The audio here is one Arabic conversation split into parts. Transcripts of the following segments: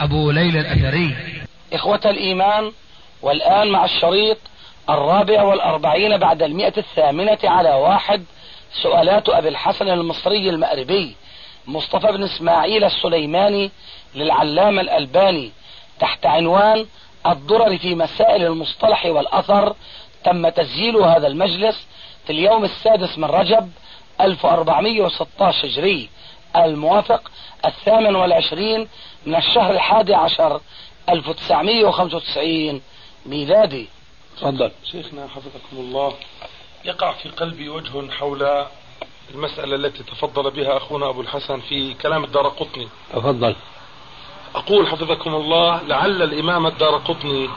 أبو ليلى الأثري. إخوة الإيمان والآن مع الشريط الرابع والأربعين بعد المئة الثامنة على واحد سؤالات أبي الحسن المصري المأربي مصطفى بن إسماعيل السليماني للعلامة الألباني تحت عنوان الضرر في مسائل المصطلح والأثر تم تسجيل هذا المجلس في اليوم السادس من رجب 1416 هجري الموافق الثامن والعشرين من الشهر الحادي عشر 1995 ميلادي. تفضل. شيخنا حفظكم الله. يقع في قلبي وجه حول المسألة التي تفضل بها أخونا أبو الحسن في كلام الدار قطني. تفضل. أقول حفظكم الله لعل الإمام الدار قطني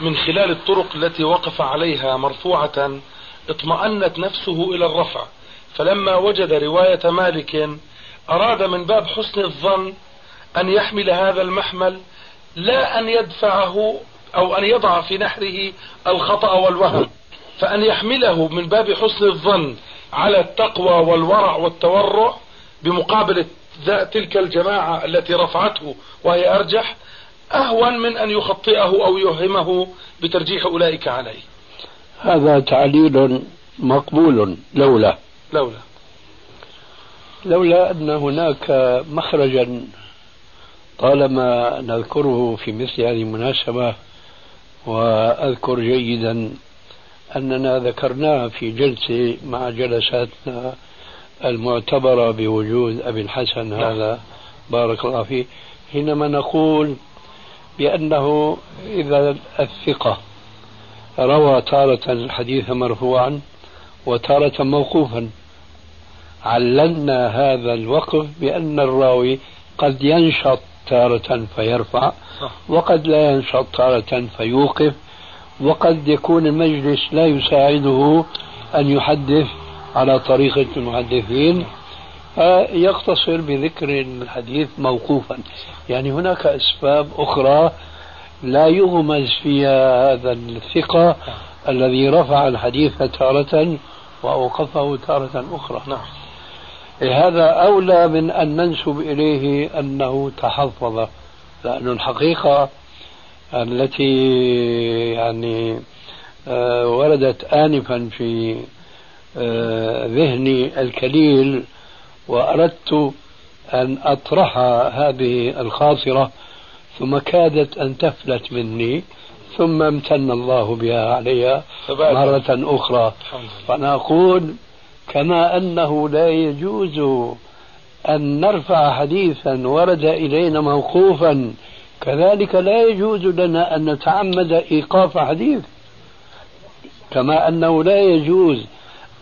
من خلال الطرق التي وقف عليها مرفوعة اطمأنت نفسه إلى الرفع. فلما وجد رواية مالك أراد من باب حسن الظن أن يحمل هذا المحمل لا أن يدفعه أو أن يضع في نحره الخطأ والوهم. فأن يحمله من باب حسن الظن على التقوى والورع والتورع بمقابل تلك الجماعة التي رفعته وهي أرجح أهون من أن يخطئه أو يوهمه بترجيح أولئك عليه. هذا تعليل مقبول لولا. لولا. لولا أن هناك مخرجا طالما نذكره في مثل هذه المناسبة وأذكر جيدا أننا ذكرناه في جلسة مع جلساتنا المعتبرة بوجود أبي الحسن هذا. بارك الله فيه. حينما نقول بأنه إذا الثقة روى تارة الحديث مرفوعا وتارة موقوفا عللنا هذا الوقف بأن الراوي قد ينشط تارة فيرفع وقد لا ينشط تارة فيوقف وقد يكون المجلس لا يساعده أن يحدث على طريقة المحدثين. فيقتصر بذكر الحديث موقوفا. يعني هناك أسباب أخرى لا يغمز فيها هذا الثقة الذي رفع الحديث تارة وأوقفه تارة أخرى. نعم. هذا أولى من أن ننسب إليه أنه تحفظ لأن الحقيقة التي يعني آه، وردت آنفا في آه، ذهني الكليل وأردت أن أطرح هذه الخاطرة ثم كادت أن تفلت مني ثم امتن الله بها علي مرة أخرى. فأنا أقول كما أنه لا يجوز أن نرفع حديثا ورد إلينا موقوفا. كذلك لا يجوز لنا أن نتعمد إيقاف حديث. كما أنه لا يجوز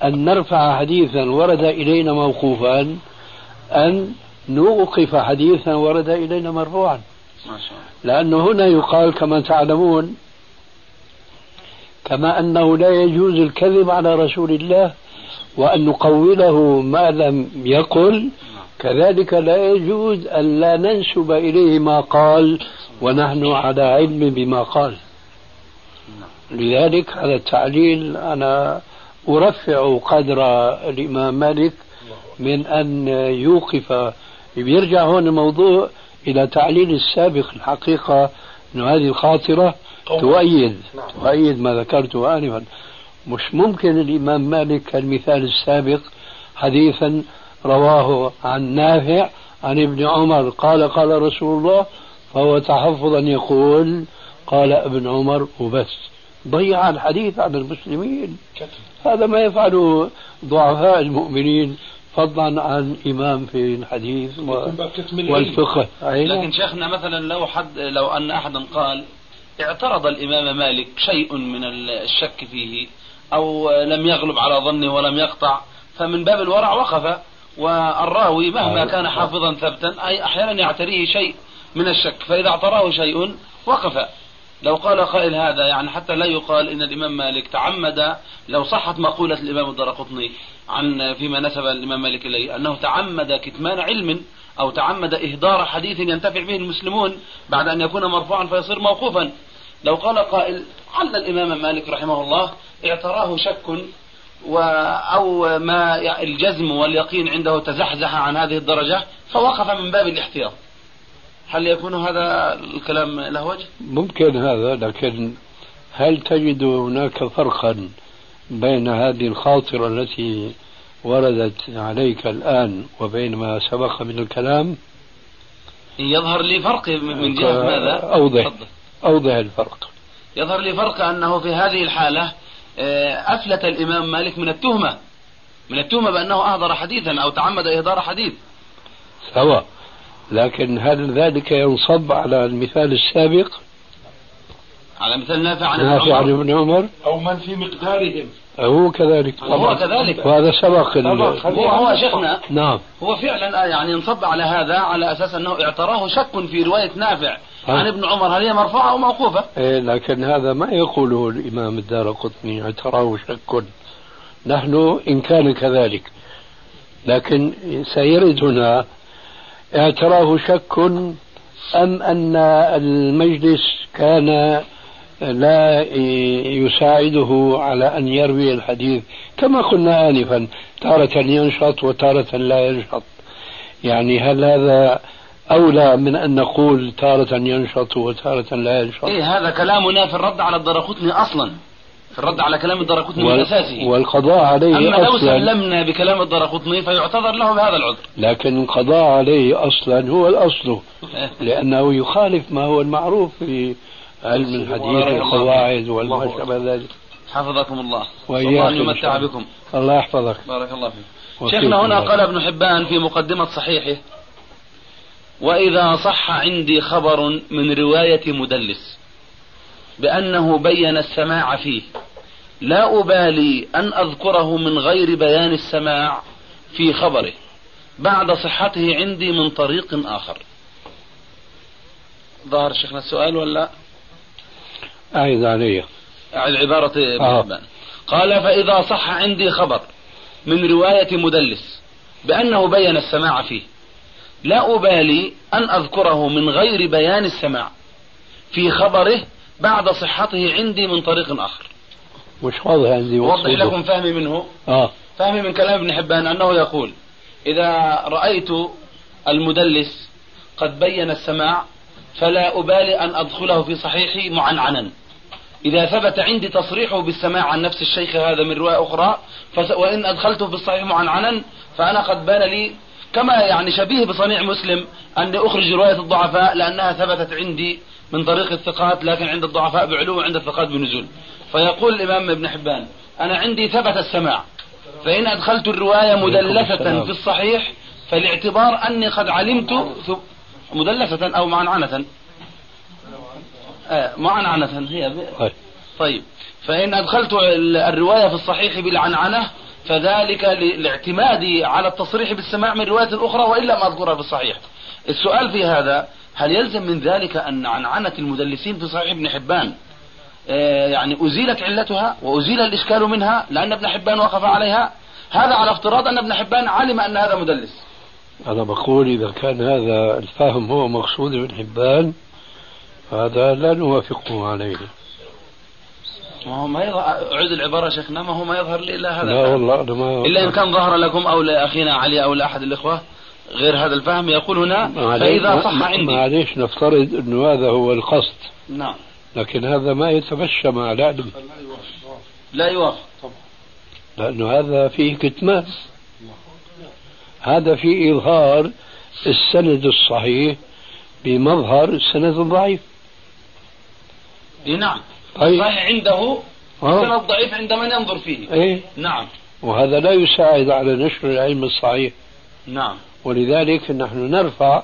أن نرفع حديثا ورد إلينا موقوفا أن نوقف حديثا ورد إلينا مرفوعا. لأنه هنا يقال كما تعلمون كما أنه لا يجوز الكذب على رسول الله وأن نقوله ما لم يقل كذلك لا يجوز أن لا ننسب إليه ما قال ونحن على علم بما قال. لذلك هذا التعليل أنا أرفع قدر الإمام مالك من أن يوقف بيرجع هون الموضوع إلى تعليل السابق الحقيقة أن هذه الخاطرة تؤيد. نعم. تؤيد ما ذكرته آنفا. مش ممكن الإمام مالك المثال السابق حديثا رواه عن نافع عن ابن عمر. قال قال رسول الله فهو تحفظا يقول قال ابن عمر وبس. ضيع الحديث عن المسلمين. هذا ما يفعله ضعفاء المؤمنين فضلا عن إمام في الحديث والفقه. لكن شيخنا مثلا لو حد لو أن أحدا قال اعترض الإمام مالك شيء من الشك فيه أو لم يغلب على ظنه ولم يقطع فمن باب الورع وقف. والراوي مهما كان حافظا ثبتا أي أحيانا يعتريه شيء من الشك فإذا اعتراه شيء وقف. لو قال قائل هذا يعني حتى لا يقال إن الإمام مالك تعمد لو صحت مقولة الإمام الدرقطني عن فيما نسب الإمام مالك إليه أنه تعمد كتمان علم أو تعمد إهدار حديث ينتفع به المسلمون بعد أن يكون مرفوعا فيصير موقوفا. لو قال قائل عل الإمام مالك رحمه الله اعتراه شك و أو ما الجزم واليقين عنده تزحزح عن هذه الدرجة فوقف من باب الاحتياط هل يكون هذا الكلام له وجه؟ ممكن هذا لكن هل تجد هناك فرقا بين هذه الخاطرة التي وردت عليك الآن وبين ما سبق من الكلام؟ يظهر لي فرق من جهة ماذا؟ أوضح أوضح الفرق. يظهر لي فرق أنه في هذه الحالة آه، أفلت الإمام مالك من التهمة من التهمة بأنه أهدر حديثا أو تعمد إهدار حديث. سواء. لكن هل ذلك ينصب على المثال السابق؟ على مثال نافع عن نافع عن ابن عمر. أو من في مقدارهم. هو كذلك. هو كذلك. وهذا سبق هو هو شيخنا نعم هو فعلا يعني ينصب على هذا على أساس أنه اعتراه شك في رواية نافع عن ابن عمر. هل هي مرفوعة أو موقوفة؟ إيه لكن هذا ما يقوله الإمام الدار قطني اعتراه شك. نحن إن كان كذلك. لكن سيرد هنا اعتراه شك أم أن المجلس كان لا يساعده على أن يروي الحديث. كما قلنا آنفا تارة ينشط وتارة لا ينشط. يعني هل هذا أولى من أن نقول تارة ينشط وتارة لا ينشط؟ إيه هذا كلامنا في الرد على الدرقطني أصلا. في الرد على كلام الدرقطني وال... من أساسه. والقضاء عليه أما لو سلمنا بكلام الدرقطني فيعتذر له بهذا العذر. لكن القضاء عليه أصلا هو الأصل لأنه يخالف ما هو المعروف في علم الحديث والقواعد وما شابه ذلك حفظكم الله. الله أن يمتع بكم. الله يحفظك. بارك الله فيك. شيخنا هنا قال ابن حبان في مقدمة صحيحه وإذا صح عندي خبر من رواية مدلس بأنه بين السماع فيه لا أبالي أن أذكره من غير بيان السماع في خبره بعد صحته عندي من طريق آخر. ظهر شيخنا السؤال ولا؟ أعيد علي. أعيد عبارة آه. قال فإذا صح عندي خبر من رواية مدلس بأنه بين السماع فيه لا أبالي أن أذكره من غير بيان السماع في خبره بعد صحته عندي من طريق آخر. مش واضح عندي أوضح لكم فهمي منه؟ آه. فهمي من كلام ابن حبان أنه يقول إذا رأيت المدلس قد بين السماع فلا أبالي أن أدخله في صحيحي معنعنا إذا ثبت عندي تصريحه بالسماع عن نفس الشيخ هذا من رواية أخرى وإن أدخلته في الصحيح معنعنا فأنا قد بان لي كما يعني شبيه بصنيع مسلم أني أخرج رواية الضعفاء لأنها ثبتت عندي من طريق الثقات لكن عند الضعفاء بعلو وعند الثقات بنزول. فيقول الإمام ابن حبان أنا عندي ثبت السماع فإن أدخلت الرواية مدلسة في الصحيح فالاعتبار أني قد علمت مدلسة أو معنعنة. آه معنعنة هي طيب. طيب. فإن أدخلت الرواية في الصحيح بالعنعنة فذلك لاعتمادي على التصريح بالسماع من رواية أخرى وإن لم أذكرها في الصحيح. السؤال في هذا هل يلزم من ذلك أن عنعنة المدلسين في صحيح ابن حبان؟ آه، يعني أزيلت علتها وأزيل الإشكال منها لأن ابن حبان وقف عليها؟ هذا على افتراض أن ابن حبان علم أن هذا مدلس. أنا بقول إذا كان هذا الفهم هو مقصود ابن حبان هذا لا نوافقه عليه ما هو ما يظهر أعد العبارة شيخنا ما هو ما يظهر لي إلا هذا لا والله أنا ما إلا إن كان ظهر لكم أو لأخينا علي أو لأحد الإخوة غير هذا الفهم يقول هنا فإذا صح عندي. معليش نفترض أنه هذا هو القصد. نعم. لكن هذا ما يتمشى مع العلم لا يوافق. لأنه هذا فيه كتمان. هذا فيه إظهار السند الصحيح بمظهر السند الضعيف. نعم. طيب. صحيح عنده آه. السند الضعيف عند من ينظر فيه. إيه؟ نعم. وهذا لا يساعد على نشر العلم الصحيح. نعم. ولذلك نحن نرفع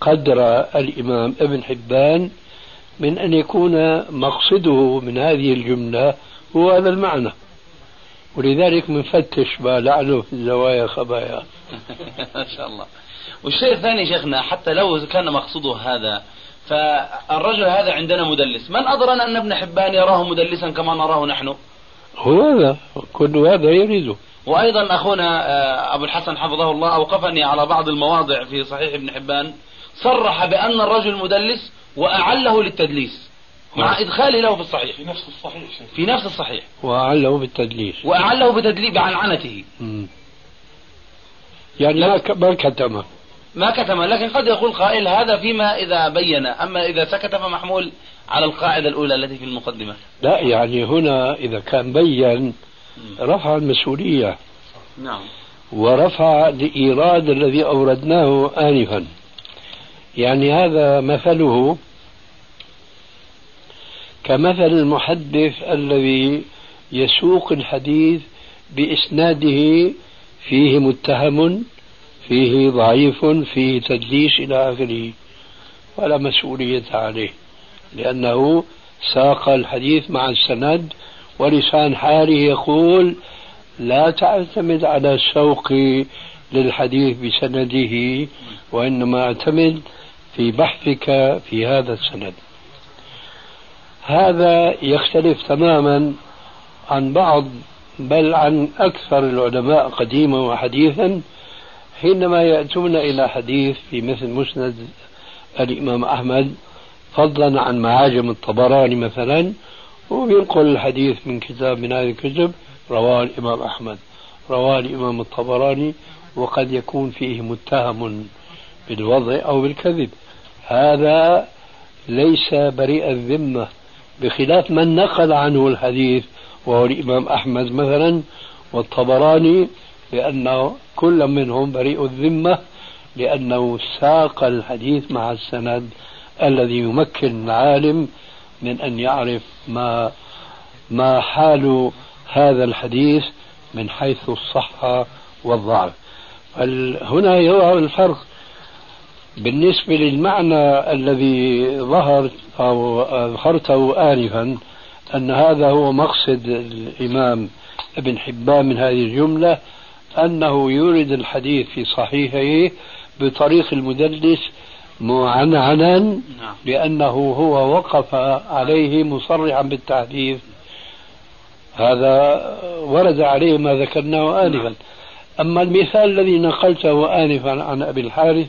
قدر الإمام ابن حبان من أن يكون مقصده من هذه الجملة هو هذا المعنى. ولذلك بنفتش ما لعله في الزوايا خبايا. ما شاء الله. والشيء الثاني شيخنا حتى لو كان مقصوده هذا فالرجل هذا عندنا مدلس. من أدرنا أن ابن حبان يراه مدلسا كما نراه نحن؟ هو هذا كل هذا يريده. وأيضا أخونا آه، أبو الحسن حفظه الله أوقفني على بعض المواضع في صحيح ابن حبان. صرح بأن الرجل مدلس وأعله للتدليس مع إدخاله له في الصحيح. في نفس الصحيح شيخ. في نفس الصحيح. وأعله بالتدليس. وأعله بتدليس بعنعنته. يعني ما كتمه. ما كتم لكن قد يقول قائل هذا فيما إذا بين. أما إذا سكت فمحمول على القاعدة الأولى التي في المقدمة. لا يعني هنا إذا كان بين رفع المسؤولية. نعم. ورفع الإيراد الذي أوردناه آنفا. يعني هذا مثله كمثل المحدث الذي يسوق الحديث بإسناده فيه متهم فيه ضعيف فيه تدليس إلى آخره ولا مسؤولية عليه لأنه ساق الحديث مع السند ولسان حاله يقول لا تعتمد على السوق للحديث بسنده وإنما اعتمد في بحثك في هذا السند. هذا يختلف تماما عن بعض بل عن أكثر العلماء قديما وحديثا حينما يأتون إلى حديث في مثل مسند الإمام أحمد فضلا عن معاجم الطبراني مثلا وينقل الحديث من كتاب من هذه الكتب رواه الإمام أحمد. رواه الإمام الطبراني وقد يكون فيه متهم بالوضع أو بالكذب. هذا ليس بريء الذمة بخلاف من نقل عنه الحديث وهو الإمام أحمد مثلا والطبراني لأنه كل منهم بريء الذمة لأنه ساق الحديث مع السند الذي يمكن العالم من أن يعرف ما ما حال هذا الحديث من حيث الصحة والضعف. هنا يظهر الفرق بالنسبة للمعنى الذي ظهر أو أظهرته آنفا أن هذا هو مقصد الإمام ابن حبان من هذه الجملة أنه يورد الحديث في صحيحه بطريق المدلس معنعنا نعم. لأنه هو وقف عليه مصرحا بالتحديث. هذا ورد عليه ما ذكرناه آنفا. أما المثال الذي نقلته آنفا عن أبي الحارث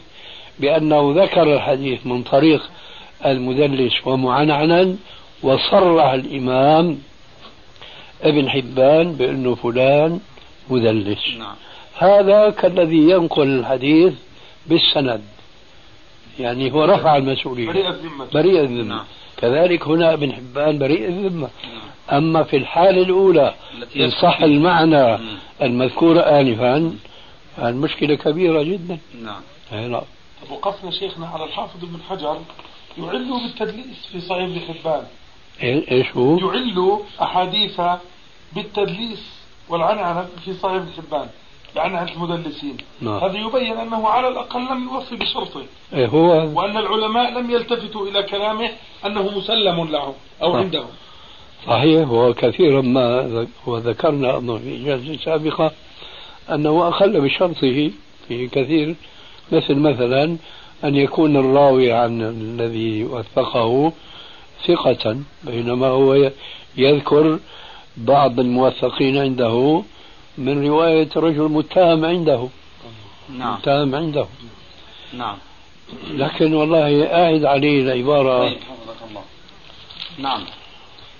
بأنه ذكر الحديث من طريق المدلس ومعنعنا وصرح الإمام ابن حبان بأنه فلان مدلس. نعم. هذا كالذي ينقل الحديث بالسند. يعني هو رفع المسؤولية. بريء الذمة. بريء الذمة. نعم. كذلك هنا ابن حبان بريء الذمة. أما في الحالة الأولى إن صح المعنى مم. المذكور آنفا المشكلة كبيرة جدا. نعم. نعم طب وقفنا شيخنا على الحافظ ابن حجر يعل بالتدليس في صحيح ابن حبان. إيه- إيش هو؟ يعل أحاديث بالتدليس والعنعنة في صحيح ابن حبان بعنعنة المدلسين نعم. هذا يبين أنه على الأقل لم يوفي بشرطه إيه هو وأن العلماء لم يلتفتوا إلى كلامه أنه مسلم له أو نعم. عندهم صحيح وكثيرا ما وذكرنا أظن في جلسة سابقة أنه أخل بشرطه في كثير مثل مثلا أن يكون الراوي عن الذي وثقه ثقة بينما هو يذكر بعض الموثقين عنده من رواية رجل متهم عنده. نعم. متهم عنده. نعم. لكن والله أعد عليه العبارة. طيب نعم.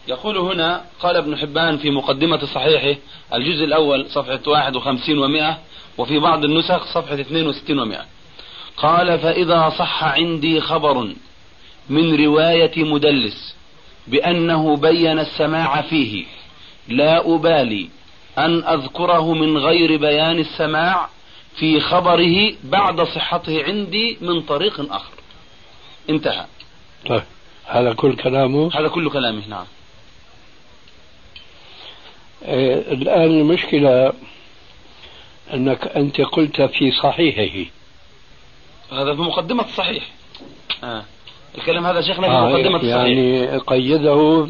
يقول هنا قال ابن حبان في مقدمة صحيحه الجزء الأول صفحة 51 و100 وفي بعض النسخ صفحة 62 و100 قال فإذا صح عندي خبر من رواية مدلس بأنه بين السماع فيه. لا أبالي أن أذكره من غير بيان السماع في خبره بعد صحته عندي من طريق آخر. انتهى. طيب هذا كل كلامه؟ هذا كل كلامه نعم. آه، الآن المشكلة أنك أنت قلت في صحيحه. هذا في مقدمة الصحيح آه. الكلام هذا شيخنا في آه مقدمة الصحيح يعني قيده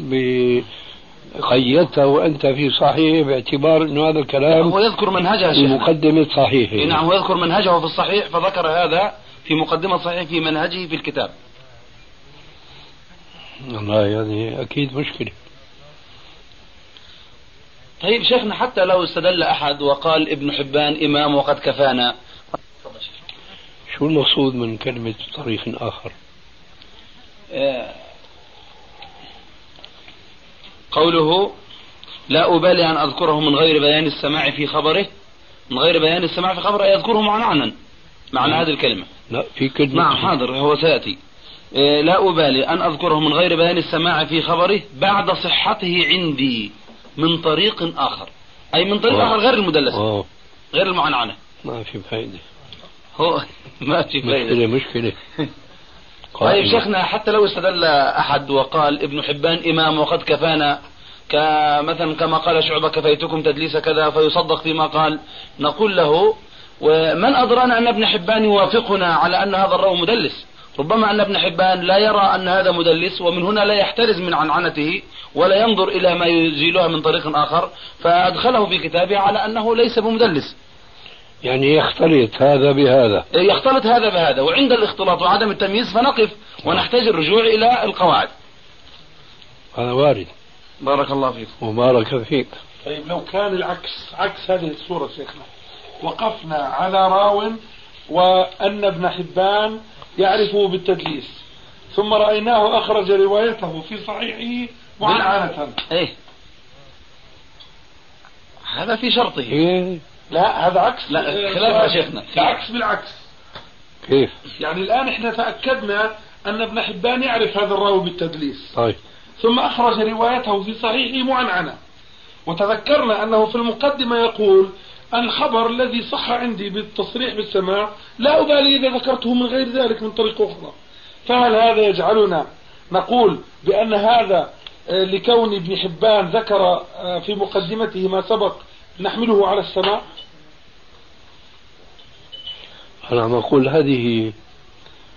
قيدته وأنت في صحيح باعتبار أنه هذا الكلام هو يذكر منهجه في مقدمة صحيحه. إيه نعم هو يذكر منهجه في الصحيح فذكر هذا في مقدمة صحيح في منهجه في الكتاب. والله يعني أكيد مشكلة. طيب شيخنا حتى لو استدل أحد وقال ابن حبان إمام وقد كفانا. شو المقصود من كلمة طريق آخر؟ آه، قوله لا أبالي أن أذكره من غير بيان السماع في خبره من غير بيان السماع في خبره يذكره معنعنا معنى نعم. هذه الكلمة. لا في كلمة. نعم حاضر هو سيأتي. آه، لا أبالي أن أذكره من غير بيان السماع في خبره بعد صحته عندي من طريق آخر. أي من طريق آه. آخر غير المدلس غير المعنعنة ما في فايدة. هو ما في فايدة. مشكلة مشكلة. طيب. شيخنا حتى لو استدل أحد وقال ابن حبان إمام وقد كفانا كمثلا كما قال شعبة كفيتكم تدليس كذا فيصدق فيما قال. نقول له ومن أدرانا أن ابن حبان يوافقنا على أن هذا الراوي مدلس؟ ربما أن ابن حبان لا يرى أن هذا مدلس ومن هنا لا يحترز من عنعنته ولا ينظر إلى ما يزيلها من طريق آخر فأدخله في كتابه على أنه ليس بمدلس. يعني يختلط هذا بهذا. يختلط هذا بهذا. وعند الاختلاط وعدم التمييز فنقف ونحتاج الرجوع إلى القواعد. هذا وارد. بارك الله فيكم وبارك فيك. طيب لو كان العكس عكس هذه الصورة شيخنا. وقفنا على راو وأن ابن حبان يعرفه بالتدليس. ثم رأيناه أخرج روايته في صحيحه معنعنة إيه. هذا في شرطه. إيه. لا هذا عكس. لا، خلاف. شيخنا. ده عكس بالعكس. كيف؟ يعني الآن إحنا تأكدنا أن ابن حبان يعرف هذا الراوي بالتدليس. طيب. ثم أخرج روايته في صحيحه معنعنة وتذكرنا أنه في المقدمة يقول الخبر الذي صح عندي بالتصريح بالسماع لا أبالي إذا ذكرته من غير ذلك من طريق أخرى. فهل هذا يجعلنا نقول بأن هذا آه، لكون ابن حبان ذكر آه، في مقدمته ما سبق نحمله على السماع؟ أنا عم أقول هذه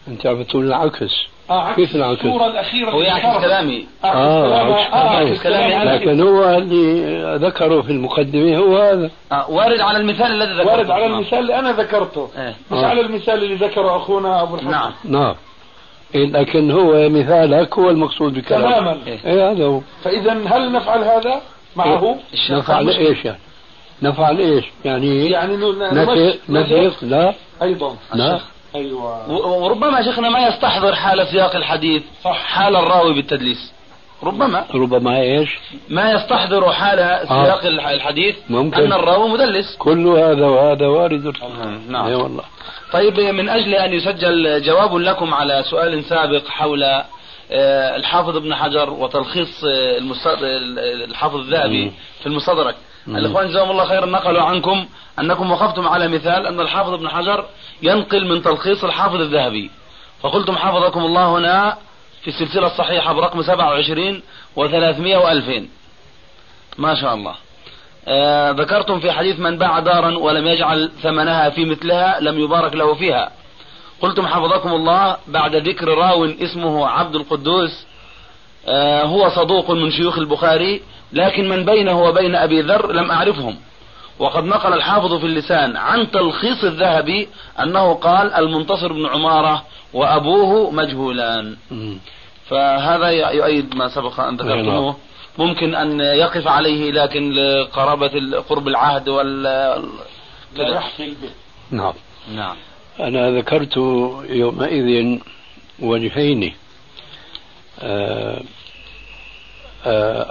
أنت عم تقول العكس آه كيف العكس؟ الصورة الأخيرة هو يعكس. كلامي آه، كلامه. عكس آه، كلامي. أنا. لكن هو اللي ذكره في المقدمة هو هذا آه وارد على المثال الذي ذكرته وارد على آه. المثال اللي أنا ذكرته إيه. مش آه. على المثال اللي ذكره أخونا أبو الحسن نعم نعم إيه، لكن هو مثالك هو المقصود بكلامك تماما إيه. إيه هذا هو فإذا هل نفعل هذا معه؟ الشيخ نفعل إيش يعني؟ نفعل إيش؟ يعني يعني ن- نفي نمشي- نفي لا أيضا لا الشيخ. أيوة وربما شيخنا ما يستحضر حال سياق الحديث صح. حال الراوي بالتدليس ربما ربما إيش؟ ما يستحضر حال سياق الح- الحديث ممكن. أن الراوي مدلس كل هذا وهذا وارد نعم. إي والله طيب من أجل أن يسجل جواب لكم على سؤال سابق حول آه، الحافظ ابن حجر وتلخيص آه،. الحافظ الذهبي. في المستدرك. الإخوان جزاهم الله خيرا نقلوا عنكم أنكم وقفتم على مثال أن الحافظ ابن حجر ينقل من تلخيص الحافظ الذهبي. فقلتم حفظكم الله هنا في السلسلة الصحيحة برقم 27 و300 و2000 ما شاء الله. آه ذكرتم في حديث من باع دارا ولم يجعل ثمنها في مثلها لم يبارك له فيها. قلتم حفظكم الله بعد ذكر راو اسمه عبد القدوس آه هو صدوق من شيوخ البخاري لكن من بينه وبين أبي ذر لم أعرفهم. وقد نقل الحافظ في اللسان عن تلخيص الذهبي أنه قال المنتصر بن عمارة وأبوه مجهولان. فهذا يؤيد ما سبق أن ذكرتموه. ممكن أن يقف عليه لكن لقرابة قرب العهد وال نعم. نعم. أنا ذكرت يومئذ وجهين. آه،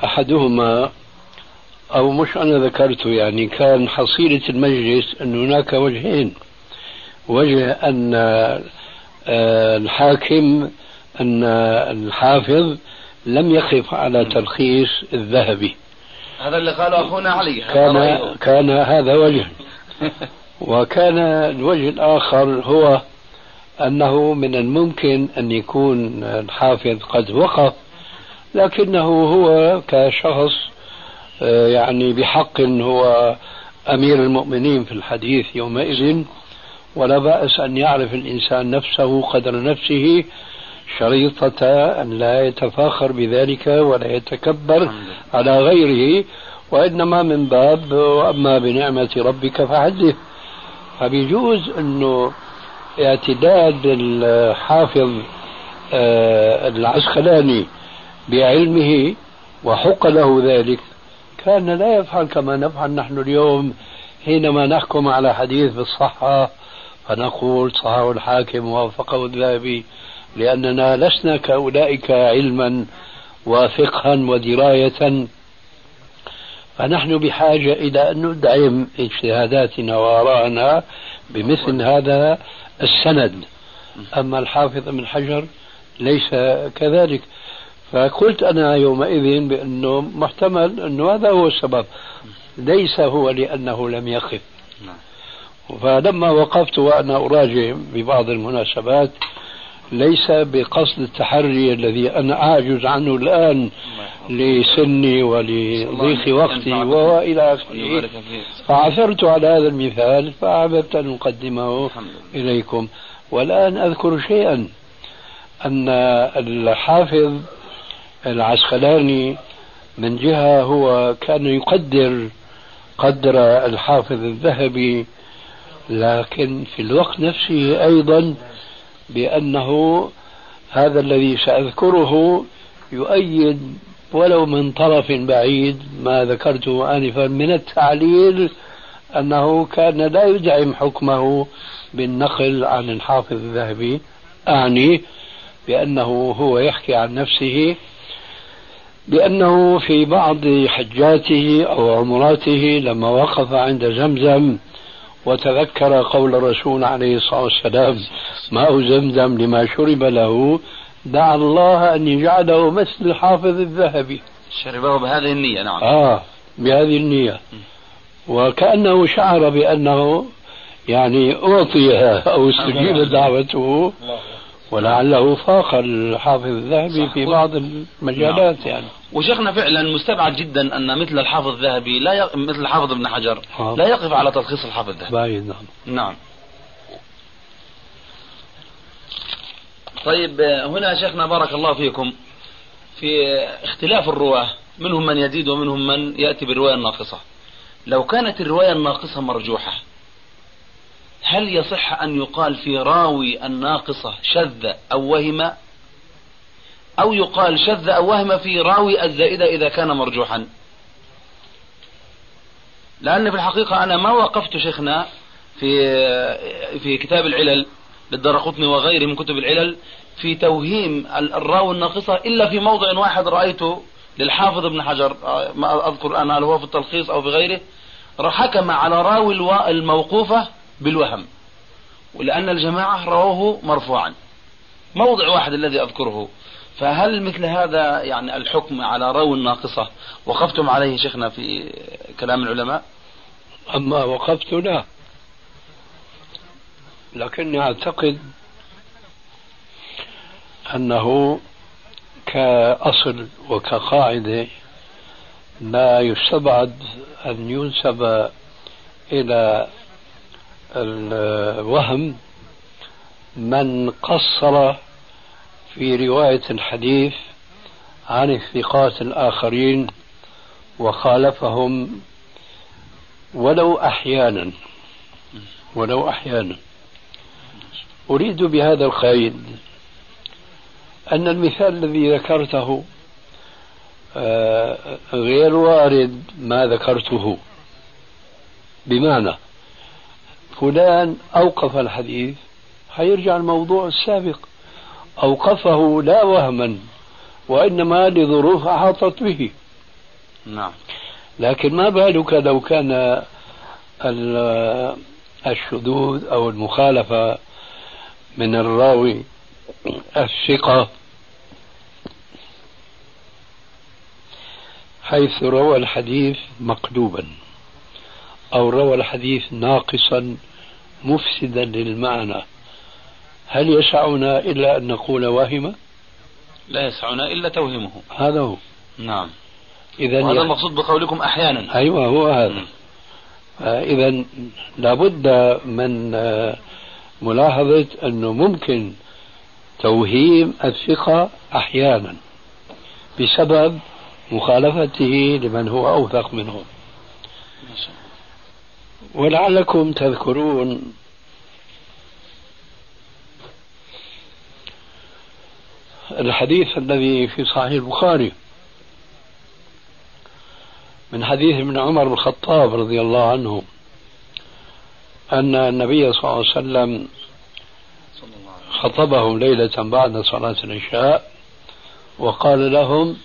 أحدهما أو مش أنا ذكرته يعني كان حصيلة المجلس أن هناك وجهين. وجه أن آه، الحاكم أن الحافظ لم يقف على تلخيص الذهبي. هذا اللي قاله أخونا علي. كان. كان هذا وجه. وكان الوجه الآخر هو أنه من الممكن أن يكون الحافظ قد وقف لكنه هو كشخص آه، يعني بحق هو أمير المؤمنين في الحديث يومئذ. ولا بأس أن يعرف الإنسان نفسه قدر نفسه شريطة أن لا يتفاخر بذلك ولا يتكبر على غيره وإنما من باب وأما بنعمة ربك فحدث. فبيجوز أنه اعتداد الحافظ آه، العسقلاني بعلمه وحق له ذلك. كان لا يفعل كما نفعل نحن اليوم حينما نحكم على حديث بالصحة فنقول صححه الحاكم ووافقه الذهبي لأننا لسنا كأولئك علما وفقها ودراية. فنحن بحاجة إلى أن ندعم اجتهاداتنا وآراءنا بمثل هذا السند. أما الحافظ ابن حجر ليس كذلك. فقلت أنا يومئذ بأنه محتمل أنه هذا هو السبب. ليس هو لأنه لم يخف. فلما وقفت وأنا أراجع ببعض المناسبات ليس بقصد التحري الذي أنا أعجز عنه الآن لسني ولضيق وقتي وإلى آخره. فعثرت على هذا المثال فأحببت أن أقدمه إليكم. والآن أذكر شيئا أن الحافظ العسقلاني من جهة هو كان يقدر قدر الحافظ الذهبي لكن في الوقت نفسه أيضا بأنه هذا الذي سأذكره يؤيد ولو من طرف بعيد ما ذكرته آنفا من التعليل أنه كان لا يدعم حكمه بالنقل عن الحافظ الذهبي أعني بأنه هو يحكي عن نفسه بأنه في بعض حجاته أو عمراته لما وقف عند زمزم وتذكر قول الرسول عليه الصلاة والسلام ماء زمزم لما شرب له؟ دعا الله أن يجعله مثل الحافظ الذهبي. شربه بهذه النية نعم. آه بهذه النية. وكأنه شعر بأنه يعني أعطي أو استجيب دعوته. ولعله فاق الحافظ الذهبي في بعض المجالات. يعني. وشيخنا فعلا مستبعد جدا أن مثل الحافظ الذهبي لا ي... مثل الحافظ ابن حجر لا يقف على تلخيص الحافظ الذهبي. نعم. نعم. طيب هنا شيخنا بارك الله فيكم في اختلاف الرواة منهم من يزيد ومنهم من يأتي بالرواية الناقصة. لو كانت الرواية الناقصة مرجوحة هل يصح أن يقال في راوي الناقصة شذ أو وهم أو يقال شذ أو وهم في راوي الزائدة إذا كان مرجوحا. لأن في الحقيقة أنا ما وقفت شيخنا في في كتاب العلل للدرقطني وغيره من كتب العلل في توهيم الراوي الناقصة إلا في موضع واحد رأيته للحافظ ابن حجر ما أذكر أنا هل هو في التلخيص أو في غيره حكم على راوي الموقوفة بالوهم ولأن الجماعة رووه مرفوعا. موضع واحد الذي أذكره. فهل مثل هذا يعني الحكم على راوي الناقصة؟ وقفتم عليه شيخنا في كلام العلماء؟ أما وقفت لا لكني أعتقد أنه كأصل وكقاعدة لا يستبعد أن ينسب إلى الوهم من قصر في رواية الحديث عن الثقات الآخرين وخالفهم ولو أحيانا ولو أحيانا. أريد بهذا القيد أن المثال الذي ذكرته آه، غير وارد ما ذكرته. بمعنى فلان أوقف الحديث حيرجع الموضوع السابق. أوقفه لا وهما وإنما لظروف أحاطت به. نعم. لكن ما بالك لو كان الشذوذ أو المخالفة من الراوي الثقة حيث روى الحديث مقلوبا أو روى الحديث ناقصا مفسدا للمعنى. هل يسعنا إلا أن نقول واهمة؟ لا يسعنا إلا توهمه. هذا هو. نعم. إذا هذا المقصود بقولكم أحيانا. أيوة هو هذا. إذا لابد من ملاحظة أنه ممكن توهيم الثقة أحيانا بسبب مخالفته لمن هو أوثق منه. ولعلكم تذكرون الحديث الذي في صحيح البخاري. من حديث ابن عمر بن الخطاب رضي الله عنه أن النبي صلى الله عليه وسلم خطبهم ليلة بعد صلاة العشاء وقال لهم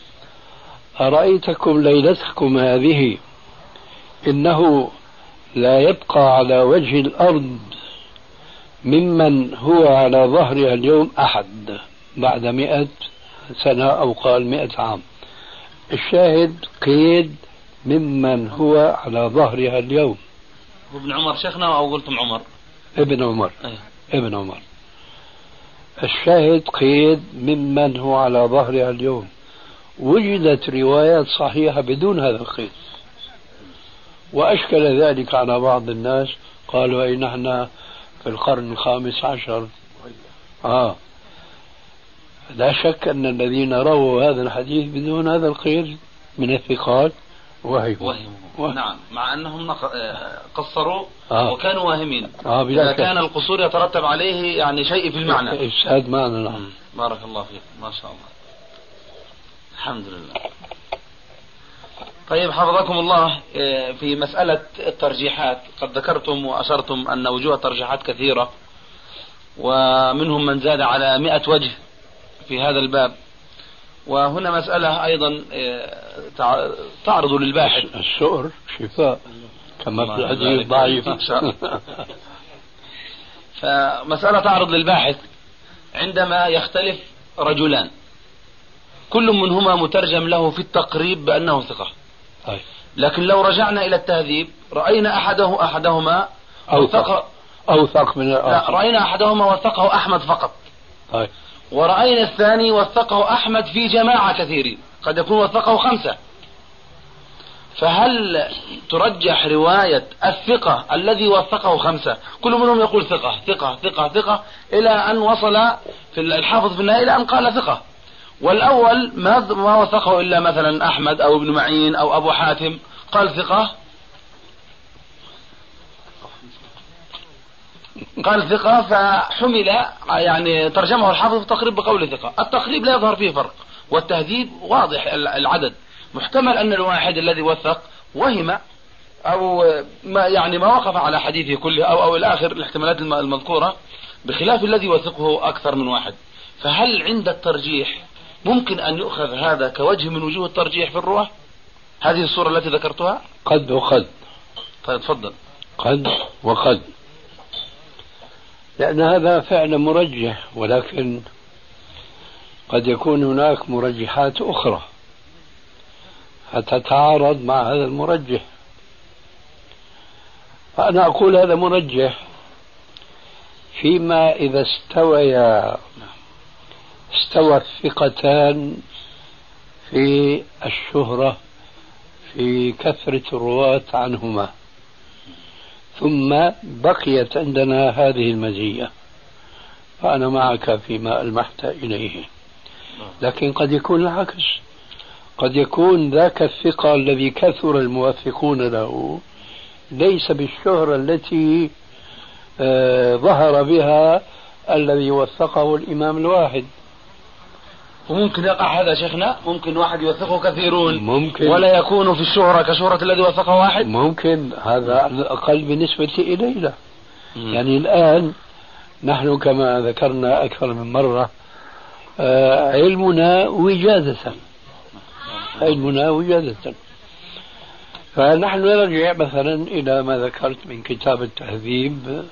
أرأيتكم ليلتكم هذه؟ إنه لا يبقى على وجه الأرض ممن هو على ظهرها اليوم أحد. بعد مئة سنة أو قال مئة عام. الشاهد قيد ممن هو على ظهرها اليوم. ابن عمر شيخنا أو قلتم عمر؟ ابن عمر. أيه. ابن عمر. الشاهد قيد ممن هو على ظهرها اليوم. وجدت روايات صحيحة بدون هذا القيد. وأشكل ذلك على بعض الناس. قالوا أي نحن في القرن الخامس عشر. آه. لا شك أن الذين رووا هذا الحديث بدون هذا القيد من الثقات وهموا وهموا نعم. مع أنهم آه، قصروا آه. وكانوا واهمين. آه إذا كان القصور يترتب عليه يعني شيء في المعنى. إفساد معنى نعم. بارك الله فيك. ما شاء الله. الحمد لله. طيب حفظكم الله آه، في مسألة الترجيحات. قد ذكرتم وأشرتم أن وجوه الترجيحات كثيرة ومنهم من زاد على مئة وجه. في هذا الباب. وهنا مسألة أيضا آه، تعرض للباحث. السؤر شفاء. كما في الحديث ضعيف. فمسألة تعرض للباحث. عندما يختلف رجلان كل منهما مترجم له في التقريب بأنه ثقة. لكن لو رجعنا إلى التهذيب رأينا أحده أحدهما أوثق. أوثق من الآخر. لا رأينا أحدهما وثقه أحمد فقط. طيب. ورأينا الثاني وثقه أحمد في جماعة كثيرين. قد يكون وثقه خمسة. فهل ترجح رواية الثقة الذي وثقه خمسة؟ كل منهم يقول ثقة ثقة ثقة ثقة إلى أن وصل في الحافظ في النهاية إلى أن قال ثقة. والأول ما وثقه إلا مثلا أحمد أو ابن معين أو أبو حاتم. قال ثقة قال ثقة فحمل يعني ترجمه الحافظ في التقريب بقول ثقة. التقريب لا يظهر فيه فرق والتهذيب واضح العدد. محتمل أن الواحد الذي وثق وهم أو ما يعني ما وقف على حديثه كله أو أو الآخر الاحتمالات المذكورة بخلاف الذي وثقه أكثر من واحد. فهل عند الترجيح ممكن أن يؤخذ هذا كوجه من وجوه الترجيح في الرواة هذه الصورة التي ذكرتها؟ قد وقد. طيب تفضل. قد وقد. لأن هذا فعل مرجح ولكن قد يكون هناك مرجحات أخرى فتتعارض مع هذا المرجح. فأنا أقول هذا مرجح فيما إذا استويا استوى الثقتان في الشهرة في كثرة الرواة عنهما. ثم بقيت عندنا هذه المزية فأنا معك فيما ألمحت إليه. لكن قد يكون العكس. قد يكون ذاك الثقة الذي كثر الموثقون له ليس بالشهرة التي آه ظهر بها الذي وثقه الإمام الواحد. وممكن يقع هذا شيخنا؟ ممكن واحد يوثقه كثيرون. ممكن. ولا يكون في الشهرة كشهرة الذي وثقه واحد؟ ممكن. هذا على الأقل بالنسبة إلينا. يعني الآن نحن كما ذكرنا أكثر من مرة آه علمنا وجادة. علمنا وجادة. فنحن نرجع مثلا إلى ما ذكرت من كتاب التهذيب.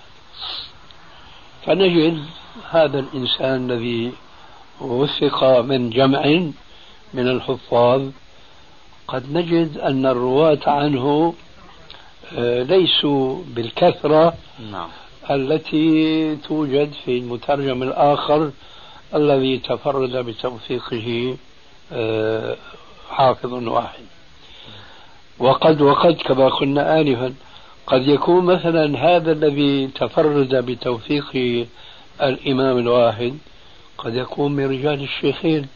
فنجد هذا الإنسان الذي وثق من جمع من الحفاظ قد نجد أن الرواة عنه آه، ليسوا بالكثرة نعم. التي توجد في المترجم الآخر الذي تفرد بتوثيقه آه، حافظ واحد وقد وقد كما قلنا آنفا قد يكون مثلا هذا الذي تفرد بتوثيق الإمام الواحد قد يكون من رجال الشيخين.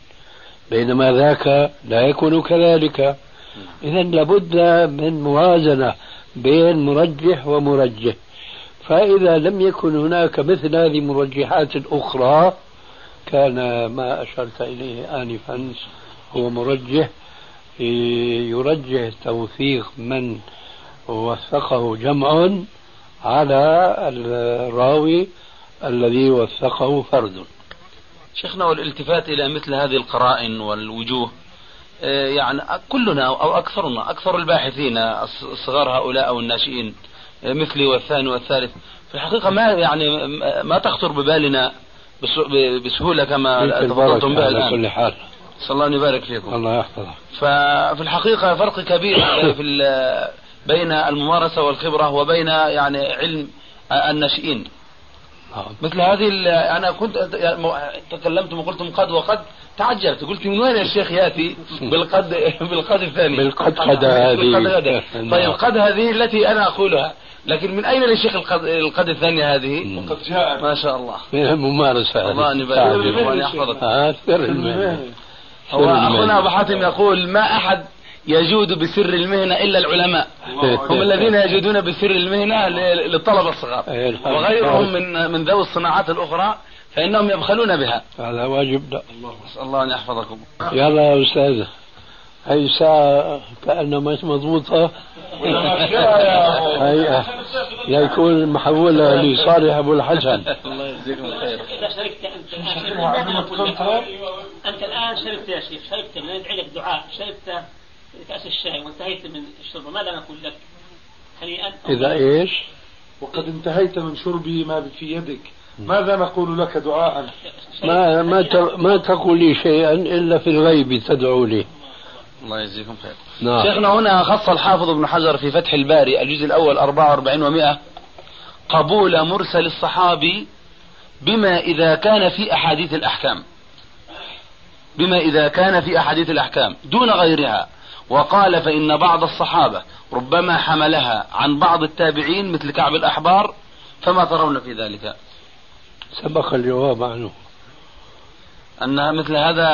بينما ذاك لا يكون كذلك. إذا لابد من موازنة بين مرجح ومرجح. فإذا لم يكن هناك مثل هذه المرجحات الأخرى كان ما أشرت إليه آنفا هو مرجح. يرجح توثيق من وثقه جمع على الراوي الذي وثقه فرد. شيخنا والالتفات إلى مثل هذه القرائن والوجوه آه، يعني كلنا أو أكثرنا أكثر الباحثين الصغار هؤلاء أو الناشئين آه، مثلي والثاني والثالث. في الحقيقة ما يعني ما تخطر ببالنا بسهولة كما تفضلتم بها الآن. كل حال. صلى الله أن يبارك فيكم. الله يحفظك. ففي الحقيقة فرق كبير في بين الممارسة والخبرة وبين يعني علم الناشئين. مثل هذه أنا كنت تكلمتم وقلتم قد وقد تعجبت قلت من وين الشيخ يأتي؟ بالقد بالقد الثاني. بالقد قد هذه. طيب قد هذه التي أنا أقولها. لكن من أين للشيخ القد, القد الثانية هذه؟ وقد جاء. ما شاء الله. من الممارسه الله أن يبارك وان يحفظك. هو أخونا أبو حاتم يقول ما أحد يجود بسر المهنة إلا العلماء. هم الذين يجودون بسر المهنة للطلبة الصغار. وغيرهم من من ذوي الصناعات الأخرى فإنهم يبخلون بها. هذا واجب لا نسأل الله أن يحفظكم. يلا يا أستاذ. هي ساعة كأنها مش مضبوطة؟ هي يكون محولة لصالح أبو الحسن. الله يجزيكم الخير أنت الآن شربت يا شيخ شربت. من ندعي لك دعاء. شربت كأس الشاي وانتهيت من الشرب. ماذا نقول لك؟ هنيئا إذا إيش؟ وقد انتهيت من شربي ما في يدك. ماذا نقول لك دعاء؟ ما ما ما تقول لي شيئا إلا في الغيب تدعو لي. الله يجزيكم خير. نعم. شيخنا هنا خص الحافظ ابن حجر في فتح الباري الجزء الأول 44 و100 قبول مرسل الصحابي بما إذا كان في أحاديث الأحكام. بما إذا كان في أحاديث الأحكام دون غيرها. وقال فإن بعض الصحابة ربما حملها عن بعض التابعين مثل كعب الأحبار فما ترون في ذلك؟ سبق الجواب عنه. أن مثل هذا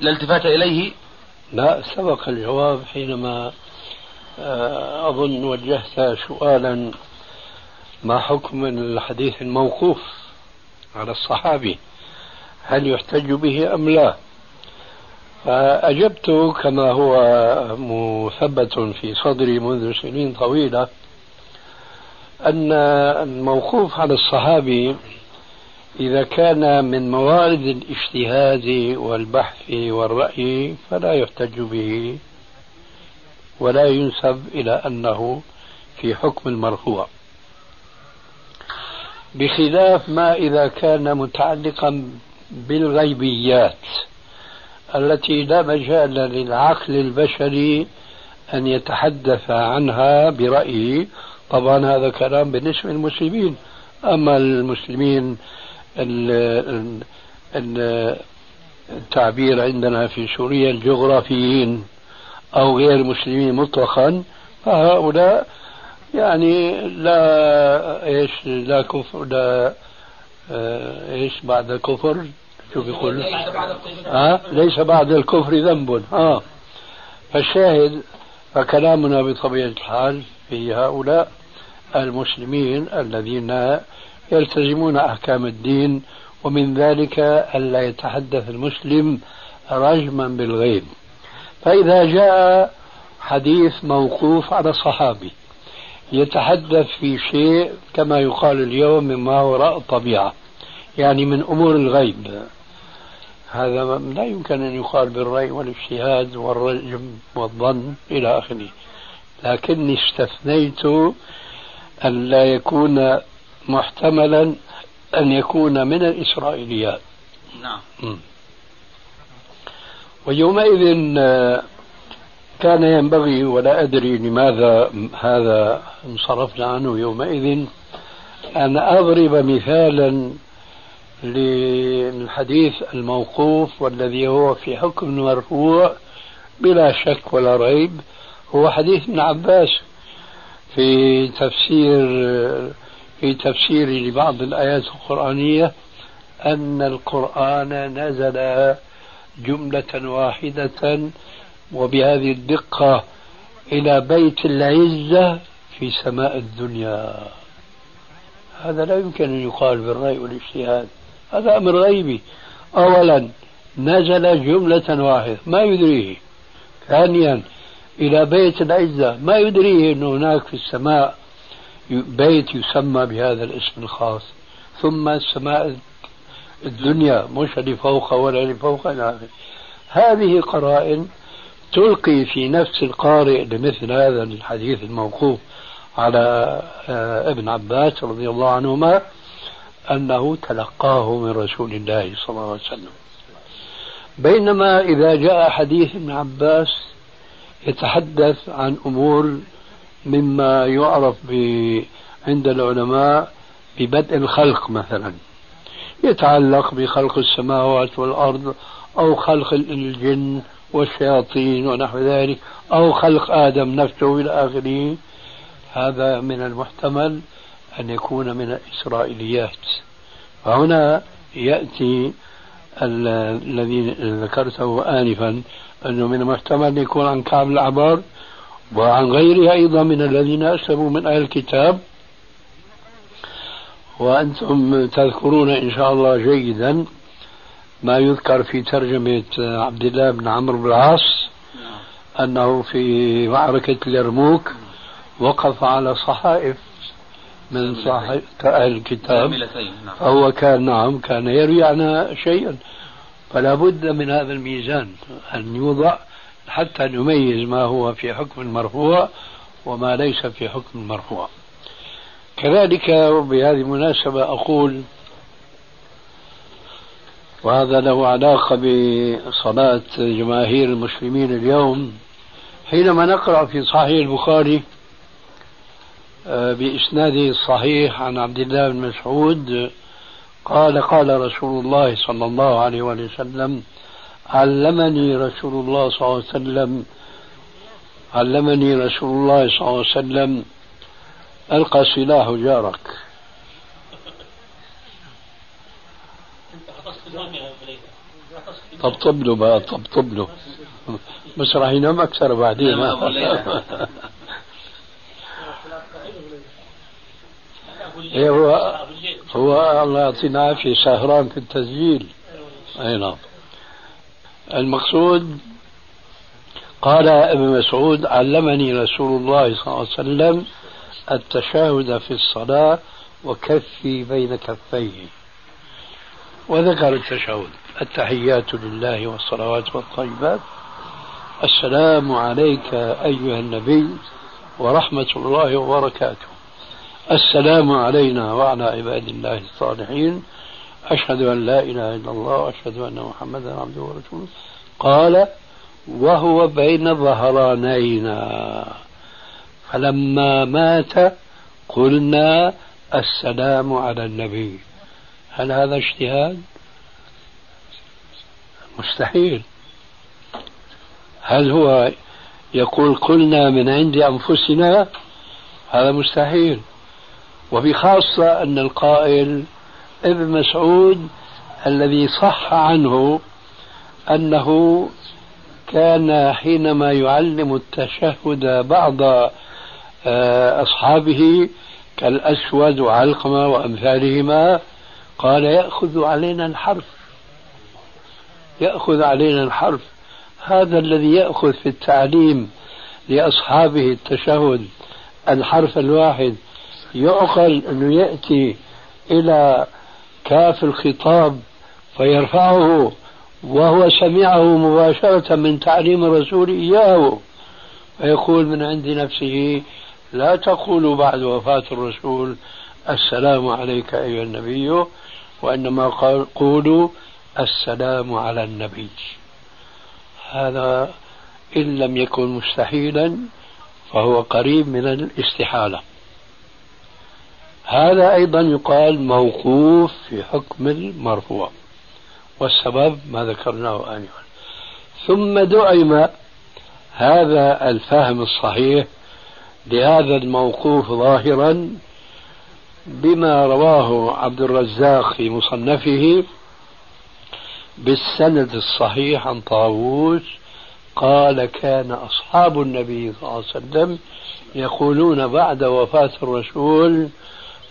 لا التفات إليه؟ لا سبق الجواب حينما آه، أظن وجهت سؤالا ما حكم الحديث الموقوف على الصحابي هل يحتج به أم لا؟ فأجبت كما هو مثبت في صدري منذ سنين طويلة أن الموقوف على الصحابي إذا كان من موارد الاجتهاد والبحث والرأي فلا يحتج به ولا ينسب إلى أنه في حكم المرفوع. بخلاف ما إذا كان متعلقا بالغيبيات التي لا مجال للعقل البشري أن يتحدث عنها برأيه طبعا هذا كلام بالنسبة للمسلمين. أما المسلمين التعبير عندنا في سوريا الجغرافيين أو غير المسلمين مطلقا فهؤلاء يعني لا إيش لا كفر لا آه، إيش بعد الكفر؟ شو بيقول ها؟ ليس بعد الكفر ذنب. ها. فالشاهد فكلامنا بطبيعة الحال في هؤلاء المسلمين الذين يلتزمون أحكام الدين ومن ذلك ألا يتحدث المسلم رجما بالغيب. فإذا جاء حديث موقوف على صحابي يتحدث في شيء كما يقال اليوم مما وراء الطبيعة يعني من أمور الغيب. هذا لا يمكن أن يقال بالرأي والاجتهاد والرجم والظن إلى آخره. لكني استثنيت أن لا يكون محتملا أن يكون من الإسرائيليات. نعم. ويومئذ آه، كان ينبغي ولا أدري لماذا هذا انصرفنا عنه يومئذ أن أضرب مثالا للحديث الموقوف والذي هو في حكم المرفوع بلا شك ولا ريب هو حديث ابن عباس في تفسير في تفسير لبعض الآيات القرآنية أن القرآن نزل جملة واحدة وبهذه الدقة إلى بيت العزة في سماء الدنيا. هذا لا يمكن أن يقال بالرأي والاجتهاد. هذا أمر غيبي. أولا نزل جملة واحدة ما يدريه. ثانيا إلى بيت العزة ما يدريه أن هناك في السماء بيت يسمى بهذا الاسم الخاص. ثم السماء الدنيا مش اللي ولا اللي هذه قرائن تلقي في نفس القارئ لمثل هذا الحديث الموقوف على آه، ابن عباس رضي الله عنهما أنه تلقاه من رسول الله صلى الله عليه وسلم. بينما إذا جاء حديث ابن عباس يتحدث عن أمور مما يعرف عند العلماء ببدء الخلق مثلا. يتعلق بخلق السماوات والأرض أو خلق الجن والشياطين ونحو ذلك أو خلق آدم نفسه إلى آخره. هذا من المحتمل. أن يكون من الإسرائيليات. فهنا يأتي الذي ذكرته آنفا أنه من المحتمل أن يكون عن كعب الأعبار وعن غيره أيضا من الذين أسلموا من أهل الكتاب. وأنتم تذكرون إن شاء الله جيدا ما يذكر في ترجمة عبد الله بن عمرو بن العاص أنه في معركة اليرموك وقف على صحائف من صحائف أهل الكتاب. نعم. فهو كان نعم كان يروي عنها شيئا. فلا بد من هذا الميزان أن يوضع حتى نميز ما هو في حكم المرفوع وما ليس في حكم المرفوع. كذلك وبهذه المناسبة أقول وهذا له علاقة بصلاة جماهير المسلمين اليوم. حينما نقرأ في صحيح البخاري بإسناده الصحيح عن عبد الله بن مسعود قال قال رسول الله صلى الله عليه وسلم علمني رسول الله صلى الله عليه وسلم علمني رسول الله صلى الله عليه وسلم ألقى سلاح جارك. طبطب له بقى طبطب له بس راح ينام أكثر بعدين. إيه هو هو الله يعطينا عافية. سهران في التسجيل. أي نعم. المقصود قال ابن مسعود علمني رسول الله صلى الله عليه وسلم التشهد في الصلاة وكفي بين كفيه. وذكر التشهد التحيات لله والصلوات والطيبات. السلام عليك أيها النبي ورحمة الله وبركاته. السلام علينا وعلى عباد الله الصالحين. أشهد أن لا إله إلا الله وأشهد أن محمدا عبده ورسوله. قال وهو بين ظهرانينا. فلما مات قلنا السلام على النبي. هل هذا اجتهاد؟ مستحيل. هل هو يقول قلنا من عند أنفسنا؟ هذا مستحيل. وبخاصة أن القائل ابن مسعود الذي صح عنه أنه كان حينما يعلم التشهد بعض آه، أصحابه كالأسود وعلقمة وأمثالهما قال يأخذ علينا الحرف. يأخذ علينا الحرف. هذا الذي يأخذ في التعليم لأصحابه التشهد الحرف الواحد يعقل أنه يأتي إلى كاف الخطاب فيرفعه وهو سمعه مباشرة من تعليم الرسول إياه. فيقول من عند نفسه لا تقولوا بعد وفاة الرسول السلام عليك أيها النبي وإنما قولوا السلام على النبي. هذا إن لم يكن مستحيلا فهو قريب من الاستحالة. هذا أيضا يقال موقوف في حكم المرفوع. والسبب ما ذكرناه آنفا. ثم دعم هذا الفهم الصحيح لهذا الموقوف ظاهرا بما رواه عبد الرزاق في مصنفه بالسند الصحيح عن طاووس قال كان أصحاب النبي صلى الله عليه وسلم يقولون بعد وفاة الرسول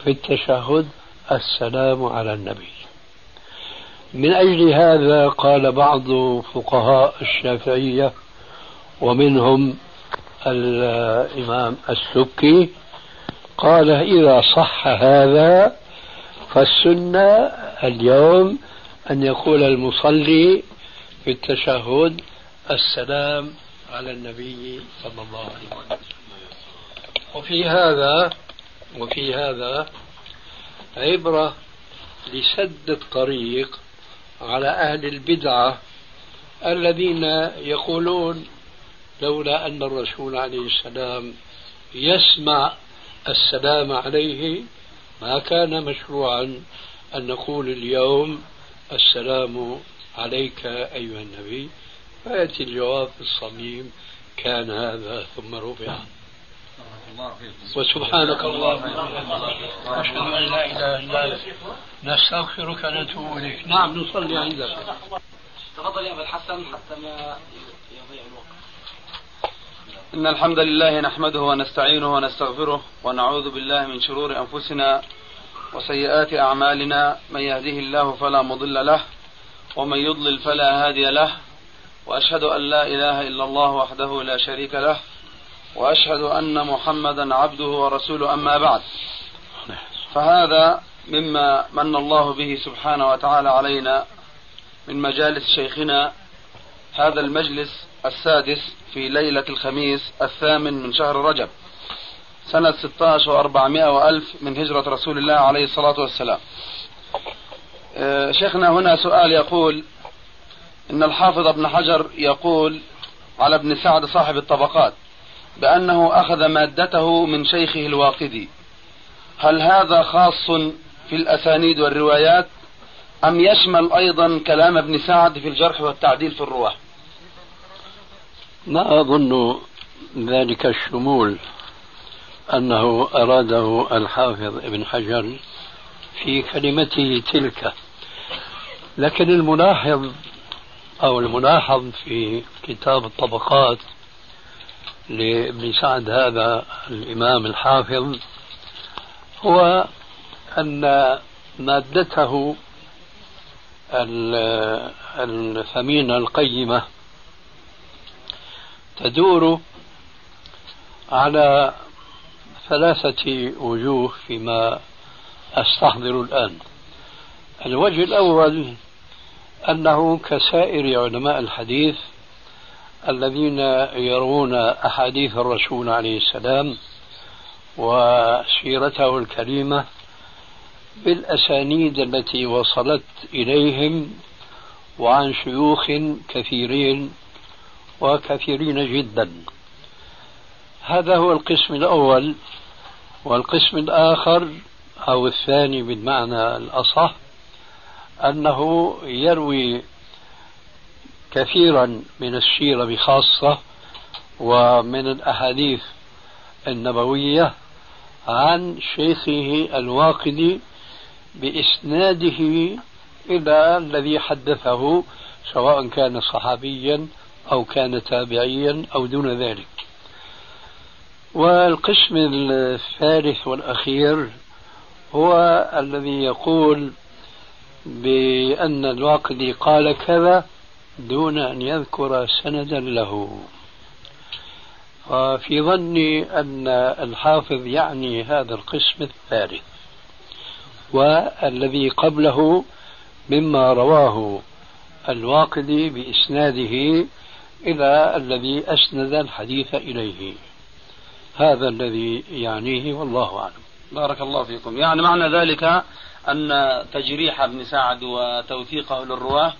في التشهد السلام على النبي. من أجل هذا قال بعض فقهاء الشافعية ومنهم الإمام السكي قال إذا صح هذا فالسنة اليوم أن يقول المصلي في التشهد السلام على النبي صلى الله عليه وسلم. وفي هذا وفي هذا عبرة لسد الطريق على أهل البدعة الذين يقولون لولا أن الرسول عليه السلام يسمع السلام عليه ما كان مشروعا أن نقول اليوم السلام عليك أيها النبي. فيأتي الجواب الصميم كان هذا ثم رفع. وسبحانك اللهم أشهد أن لا إله إلا أنت. نستغفرك ونتوب إليك. نعم نصلي عندك تفضل يا أبا الحسن حتى ما يضيع الوقت. إن الحمد لله نحمده ونستعينه ونستغفره ونعوذ بالله من شرور أنفسنا وسيئات أعمالنا. من يهده الله فلا مضل له ومن يضلل فلا هادي له. وأشهد أن لا إله إلا الله وحده لا شريك له. وأشهد أن محمدا عبده ورسوله أما بعد. فهذا مما من الله به سبحانه وتعالى علينا من مجالس شيخنا هذا المجلس السادس في ليلة الخميس الثامن من شهر رجب سنة 16 و400 وألف من هجرة رسول الله عليه الصلاة والسلام. آه، شيخنا هنا سؤال يقول إن الحافظ ابن حجر يقول على ابن سعد صاحب الطبقات بأنه أخذ مادته من شيخه الواقدي. هل هذا خاص في الأسانيد والروايات؟ أم يشمل أيضا كلام ابن سعد في الجرح والتعديل في الرواة؟ ما أظن ذلك الشمول أنه أراده الحافظ ابن حجر في كلمته تلك. لكن الملاحظ أو الملاحظ في كتاب الطبقات لابن سعد هذا الإمام الحافظ هو أن مادته الثمينة القيمة تدور على ثلاثة وجوه فيما أستحضر الآن. الوجه الأول أنه كسائر علماء الحديث الذين يرون أحاديث الرسول عليه السلام وسيرته الكريمة بالأسانيد التي وصلت إليهم وعن شيوخ كثيرين وكثيرين جدا. هذا هو القسم الأول والقسم الآخر أو الثاني بالمعنى الأصح أنه يروي كثيرا من السيرة بخاصة ومن الأحاديث النبوية عن شيخه الواقدي بإسناده إلى الذي حدثه سواء كان صحابيا أو كان تابعيا أو دون ذلك. والقسم الثالث والأخير هو الذي يقول بأن الواقدي قال كذا دون أن يذكر سندا له. وفي ظني أن الحافظ يعني هذا القسم الثالث والذي قبله مما رواه الواقدي بإسناده إلى الذي أسند الحديث إليه. هذا الذي يعنيه والله أعلم. بارك الله فيكم. يعني معنى ذلك أن تجريح ابن سعد وتوثيقه للرواة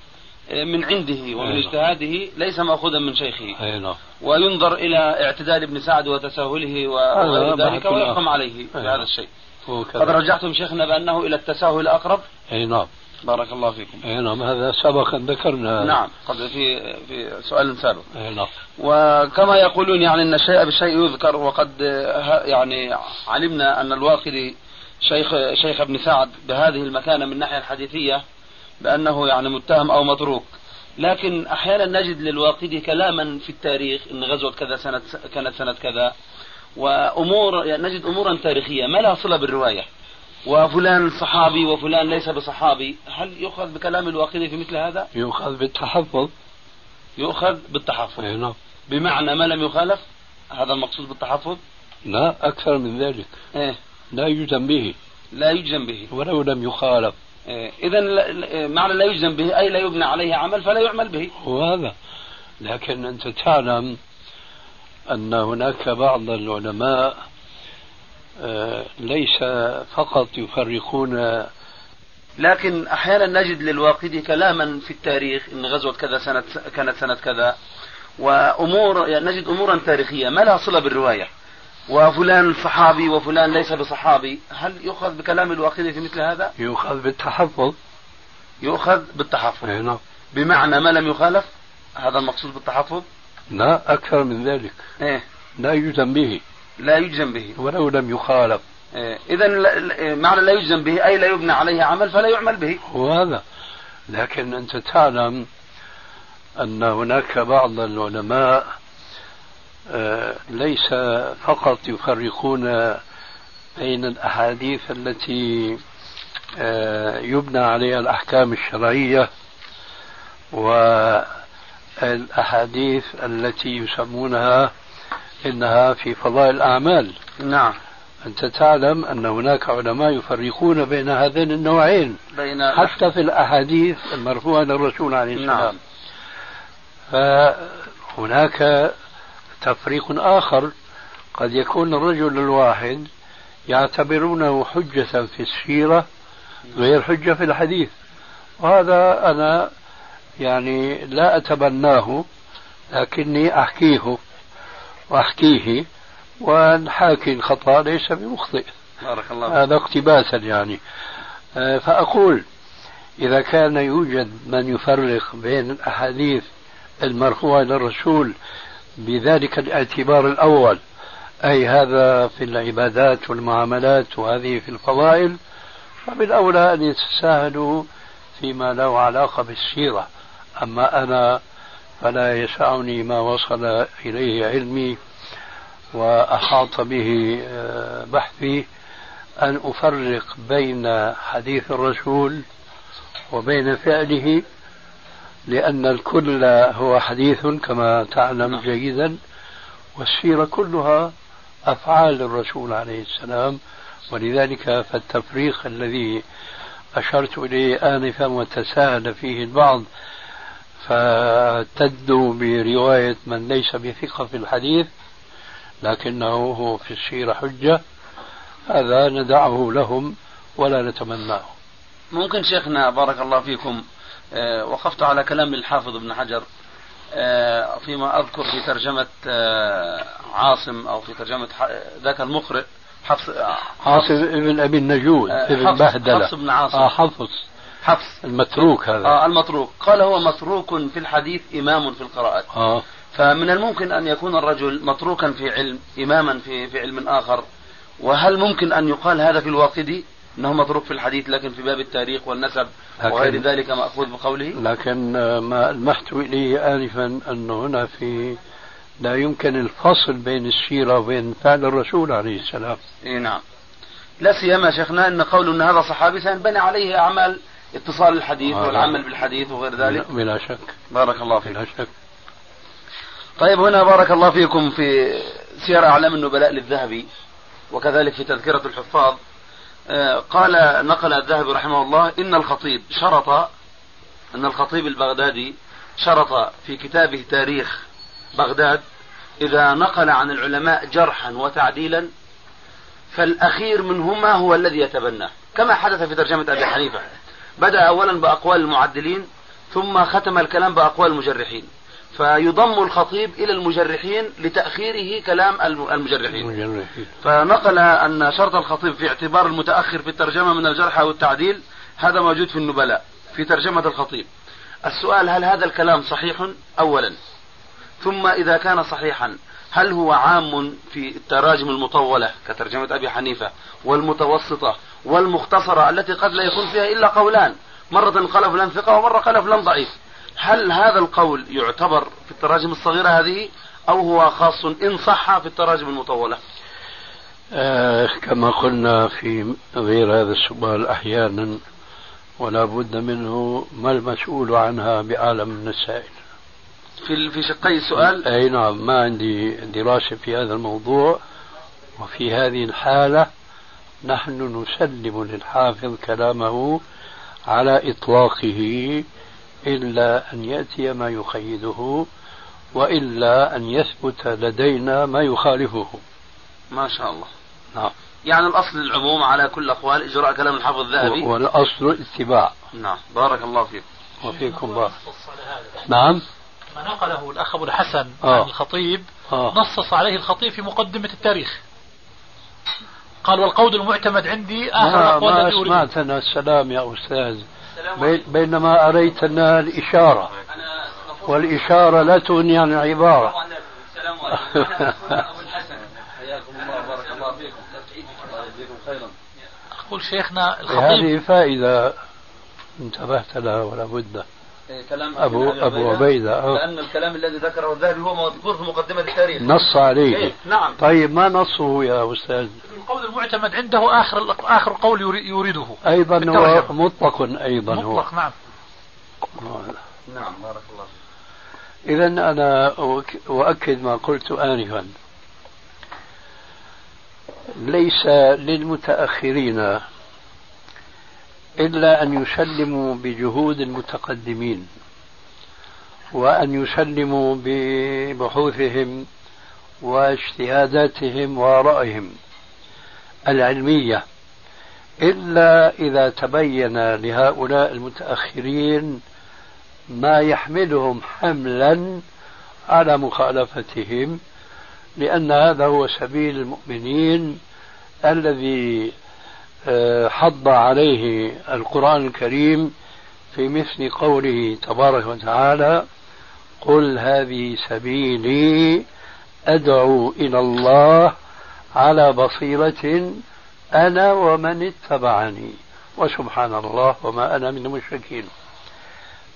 من عنده ومن اجتهاده ليس مأخوذا من شيخه. نعم. وينظر إلى اعتدال ابن سعد وتساهله وغير ذلك ويحكم عليه بهذا الشيء. قد رجحتم شيخنا بأنه إلى التساهل أقرب. أي نعم. بارك الله فيكم. أي نعم. هذا سبق أن ذكرنا. نعم. قبل في في سؤال سابق. أي نعم. وكما يقولون يعني إن الشيء بالشيء يذكر وقد يعني علمنا أن الواقدي شيخ شيخ ابن سعد بهذه المكانة من الناحية الحديثية بأنه يعني متهم أو متروك. لكن أحيانا نجد للواقدي كلاما في التاريخ أن غزوة كذا سنة كانت سنة كذا. وأمور يعني نجد أمورا تاريخية. ما لها صلة بالرواية؟ وفلان صحابي وفلان ليس بصحابي. هل يؤخذ بكلام الواقدي في مثل هذا؟ يؤخذ بالتحفظ. يؤخذ بالتحفظ. نعم. بمعنى ما لم يخالف؟ هذا المقصود بالتحفظ؟ لا أكثر من ذلك. إيه. لا يجزم به. لا يجزم به. ولو لم يخالف. إذا معنى لا يجزم به أي لا يبنى عليه عمل فلا يعمل به. وهذا لكن أنت تعلم أن هناك بعض العلماء آه، ليس فقط يفرقون. لكن أحيانا نجد للواقدي كلاما في التاريخ أن غزوة كذا سنة كانت سنة كذا وأمور يعني نجد أمورا تاريخية ما لها صلة بالرواية. وفلان صحابي وفلان ليس بصحابي هل يؤخذ بكلام الواقدي في مثل هذا؟ يؤخذ بالتحفظ. يؤخذ بالتحفظ. أي نعم. بمعنى ما لم يخالف؟ هذا المقصود بالتحفظ؟ لا أكثر من ذلك. إيه. لا يجزم به. لا يجزم به. ولو لم يخالف. إيه. إذا معنى لا يجزم به أي لا يبنى عليه عمل فلا يعمل به. وهذا لكن أنت تعلم أن هناك بعض العلماء ليس فقط يفرقون بين الأحاديث التي آه، يبنى عليها الأحكام الشرعية والأحاديث التي يسمونها إنها في فضائل الأعمال. نعم. أنت تعلم أن هناك علماء يفرقون بين هذين النوعين بين حتى في الأحاديث المرفوعة للرسول عليه السلام. نعم. فهناك تفريق آخر. قد يكون الرجل الواحد يعتبرونه حجة في السيرة غير حجة في الحديث. وهذا أنا يعني لا أتبناه لكني أحكيه وأحكيه. والحاكي الخطأ ليس بمخطئ. بارك الله هذا اقتباسا يعني. آه، فأقول إذا كان يوجد من يفرق بين الأحاديث المرفوعة للرسول بذلك الاعتبار الأول. أي هذا في العبادات والمعاملات وهذه في الفضائل فبالأولى أن يتساهلوا فيما له علاقة بالسيرة. أما أنا فلا يسعني ما وصل إليه علمي وأحاط به آه، بحثي أن أفرق بين حديث الرسول وبين فعله لأن الكل هو حديث كما تعلم. جيدا والسيرة كلها أفعال الرسول عليه السلام ولذلك فالتفريق الذي أشرت إليه آنفا وتساهل فيه البعض فاعتدوا برواية من ليس بثقة في الحديث لكنه هو في السيرة حجة هذا ندعه لهم ولا نتمناه ممكن شيخنا بارك الله فيكم وقفت على كلام الحافظ ابن حجر آه، فيما أذكر في ترجمة آه، عاصم أو في ترجمة ذاك المقرئ حفص عاصم ابن أبي النجود آه، ابن بهدلة. حفص بن عاصم. آه حفص. حفص. المتروك هذا. آه المتروك. قال هو متروك في الحديث إمام في القراءات آه. فمن الممكن أن يكون الرجل متروكا في علم إماما في, في علم آخر. وهل ممكن أن يقال هذا في الواقدي أنه متروك في الحديث لكن في باب التاريخ والنسب وغير ذلك مأخوذ بقوله؟ لكن آه، ما ألمحت إليه آنفا أن هنا في لا يمكن الفصل بين السيرة وبين فعل الرسول عليه السلام. إيه نعم. لا سيما شيخنا أن قول أن هذا صحابي سينبني عليه أعمال اتصال الحديث آه. والعمل بالحديث وغير ذلك. بلا شك. بارك الله فيك. بلا شك. طيب هنا بارك الله فيكم في سير أعلام النبلاء للذهبي وكذلك في تذكرة الحفاظ. قال نقل الذهبي رحمه الله إن الخطيب شرط أن الخطيب البغدادي شرط في كتابه تاريخ بغداد إذا نقل عن العلماء جرحا وتعديلا فالأخير منهما هو الذي يتبناه. كما حدث في ترجمة أبي حنيفة. بدأ أولا بأقوال المعدلين ثم ختم الكلام بأقوال المجرحين. فيضم الخطيب إلى المجرحين لتأخيره كلام الم- المجرحين. مجرحين فنقل أن شرط الخطيب في اعتبار المتأخر في الترجمة من الجرح أو التعديل هذا موجود في النبلاء في ترجمة الخطيب. السؤال هل هذا الكلام صحيح؟ أولا. ثم إذا كان صحيحا هل هو عام في التراجم المطولة كترجمة أبي حنيفة والمتوسطة والمختصرة التي قد لا يكون فيها إلا قولان؟ مرة قال فلان ثقة ومرة قال فلان ضعيف. هل هذا القول يعتبر في التراجم الصغيرة هذه أو هو خاص إن صح في التراجم المطولة؟ آه كما قلنا في غير هذا السؤال أحيانا ولا بد منه ما المسؤول عنها بأعلم من السائل في في شقي السؤال؟ أي نعم ما عندي دراسة في هذا الموضوع وفي هذه الحالة نحن نسلم للحافظ كلامه على إطلاقه إلا أن يأتي ما يقيده وإلا أن يثبت لدينا ما يخالفه. ما شاء الله. نعم. يعني الأصل العموم على كل أقوال إجراء كلام الحافظ الذهبي. والأصل الاتباع نعم. بارك الله فيك. وفيكم بارك. نعم. ما نقله الأخ أبو الحسن آه. عن الخطيب آه. نصص عليه الخطيب في مقدمة التاريخ. قال والقول المعتمد عندي آخر ما, ما أسمعتنا السلام يا أستاذ. بينما أريتنا الإشارة. والإشارة لا تغني عن العبارة. السلام عليكم. أبو الحسن. حياكم الله بارك الله فيكم. الله يجزيكم خيرا. أقول شيخنا هذه الخطيب. فائدة انتبهت لها ولا بد. كلام أبو أبو عبيدة آه. لأن الكلام الذي ذكره الذهبي هو مذكور في مقدمة التاريخ. نص عليه. إيه، نعم. طيب ما نصه يا أستاذ؟ القول المعتمد عنده آخر آخر قول يري- يريده. أيضا هو. مطلق أيضا هو. مطلق نعم. نعم بارك الله فيك. إذا أنا أؤك- أؤكد ما قلت آنفا. ليس للمتأخرين إلا أن يسلموا بجهود المتقدمين وأن يسلموا ببحوثهم واجتهاداتهم وآرائهم العلمية. إلا إذا تبين لهؤلاء المتأخرين ما يحملهم حملا على مخالفتهم لأن هذا هو سبيل المؤمنين الذي حض عليه القرآن الكريم في مثل قوله تبارك وتعالى قل هذه سبيلي أدعو إلى الله على بصيرة أنا ومن اتبعني وسبحان الله وما أنا من المشركين.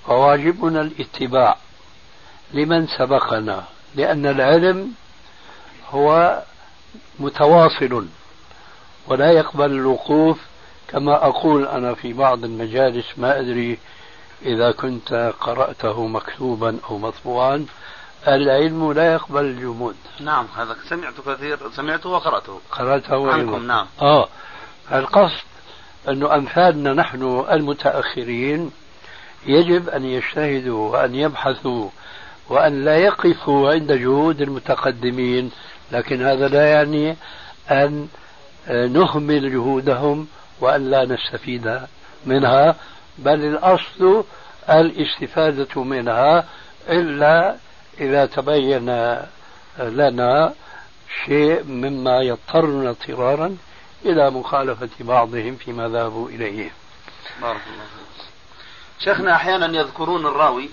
فواجبنا الاتباع لمن سبقنا لأن العلم هو متواصل. ولا يقبل الوقوف كما أقول أنا في بعض المجالس ما أدري إذا كنت قرأته مكتوبا أو مطبوعا. العلم لا يقبل الجمود. نعم هذا سمعت كثير سمعته وقرأته. قرأته عنكم نعم. آه. القصد أنه أمثالنا نحن المتأخرين يجب أن يجتهدوا وأن يبحثوا وأن لا يقفوا عند جهود المتقدمين لكن هذا لا يعني أن نهمل جهودهم وأن لا نستفيد منها بل الأصل الاستفادة منها إلا إذا تبين لنا شيء مما يضطرنا اضطرارا إلى مخالفة بعضهم فيما ذهبوا إليه. بارك الله فيك. شيخنا أحيانا يذكرون الراوي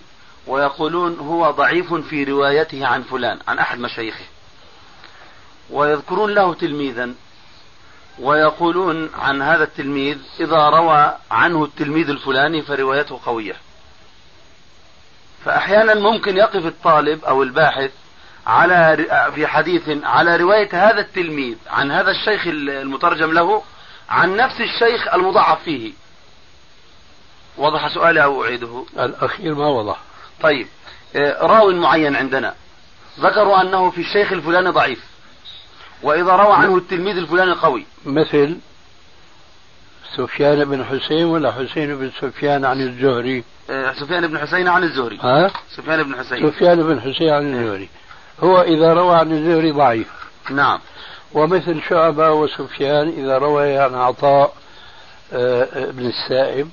ويقولون هو ضعيف في روايته عن فلان عن أحد مشايخه. ويذكرون له تلميذا ويقولون عن هذا التلميذ إذا روى عنه التلميذ الفلاني فروايته قوية. فأحيانا ممكن يقف الطالب أو الباحث على في حديث على رواية هذا التلميذ عن هذا الشيخ المترجم له عن نفس الشيخ المضاعف فيه. وضح سؤالي أو أعيده؟ الأخير ما وضح. طيب آه، راو معين عندنا. ذكروا أنه في الشيخ الفلاني ضعيف. وإذا روى عنه التلميذ الفلاني قوي مثل سفيان بن حسين ولا حسين بن سفيان عن الزهري؟ آه، سفيان بن حسين عن الزهري. ها؟ سفيان بن حسين. سفيان بن حسين عن الزهري. هو إذا روى عن الزهري ضعيف. نعم. ومثل شعبة وسفيان إذا روى عن عطاء آه، آه، بن السائب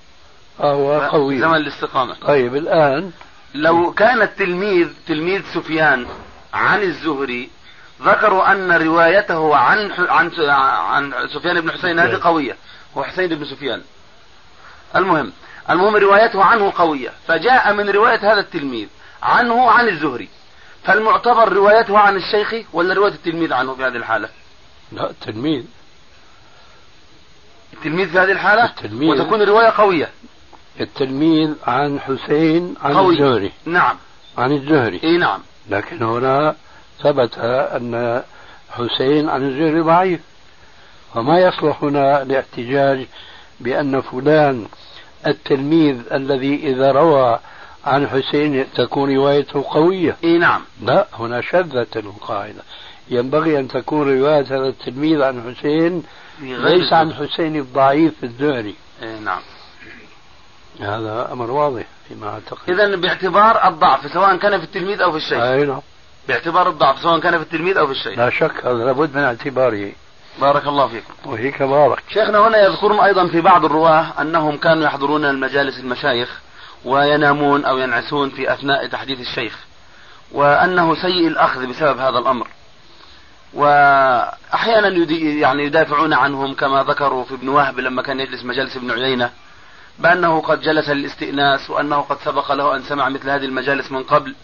فهو قوي. زمن الاستقامة. طيب الآن لو كان التلميذ تلميذ سفيان عن الزهري ذكروا أن روايته عن عن عن سفيان بن حسين هذه قوية هو حسين بن سفيان. المهم المهم روايته عنه قوية فجاء من رواية هذا التلميذ عنه عن الزهري. فالمعتبر روايته عن الشيخ ولا رواية التلميذ عنه في هذه الحالة؟ لا تلميذ التلميذ في هذه الحالة؟ التلميذ. وتكون الرواية قوية. التلميذ عن حسين عن قوي. الزهري. نعم. عن الزهري. إي نعم. لكن هنا ثبت أن حسين عن الزهري ضعيف وما يصلح هنا الاحتجاج بأن فلان التلميذ الذي إذا روى عن حسين تكون روايته قوية. إي نعم. لا هنا شذت القاعدة. ينبغي أن تكون رواية هذا التلميذ عن حسين ليس عن حسين الضعيف الزهري إي نعم. هذا أمر واضح فيما أعتقد. اذا باعتبار الضعف سواء كان في التلميذ أو في الشيخ. أي نعم. باعتبار الضعف سواء كان في التلميذ أو في الشيخ. لا شك هذا لابد من اعتباره. بارك الله فيكم. وهيك بارك. شيخنا هنا يذكرون أيضا في بعض الرواة أنهم كانوا يحضرون المجالس المشايخ وينامون أو ينعسون في أثناء تحديث الشيخ وأنه سيء الأخذ بسبب هذا الأمر. واحيانا يدي يعني يدافعون عنهم كما ذكروا في ابن وهب لما كان يجلس مجالس ابن عيينة بأنه قد جلس للاستئناس وأنه قد سبق له أن سمع مثل هذه المجالس من قبل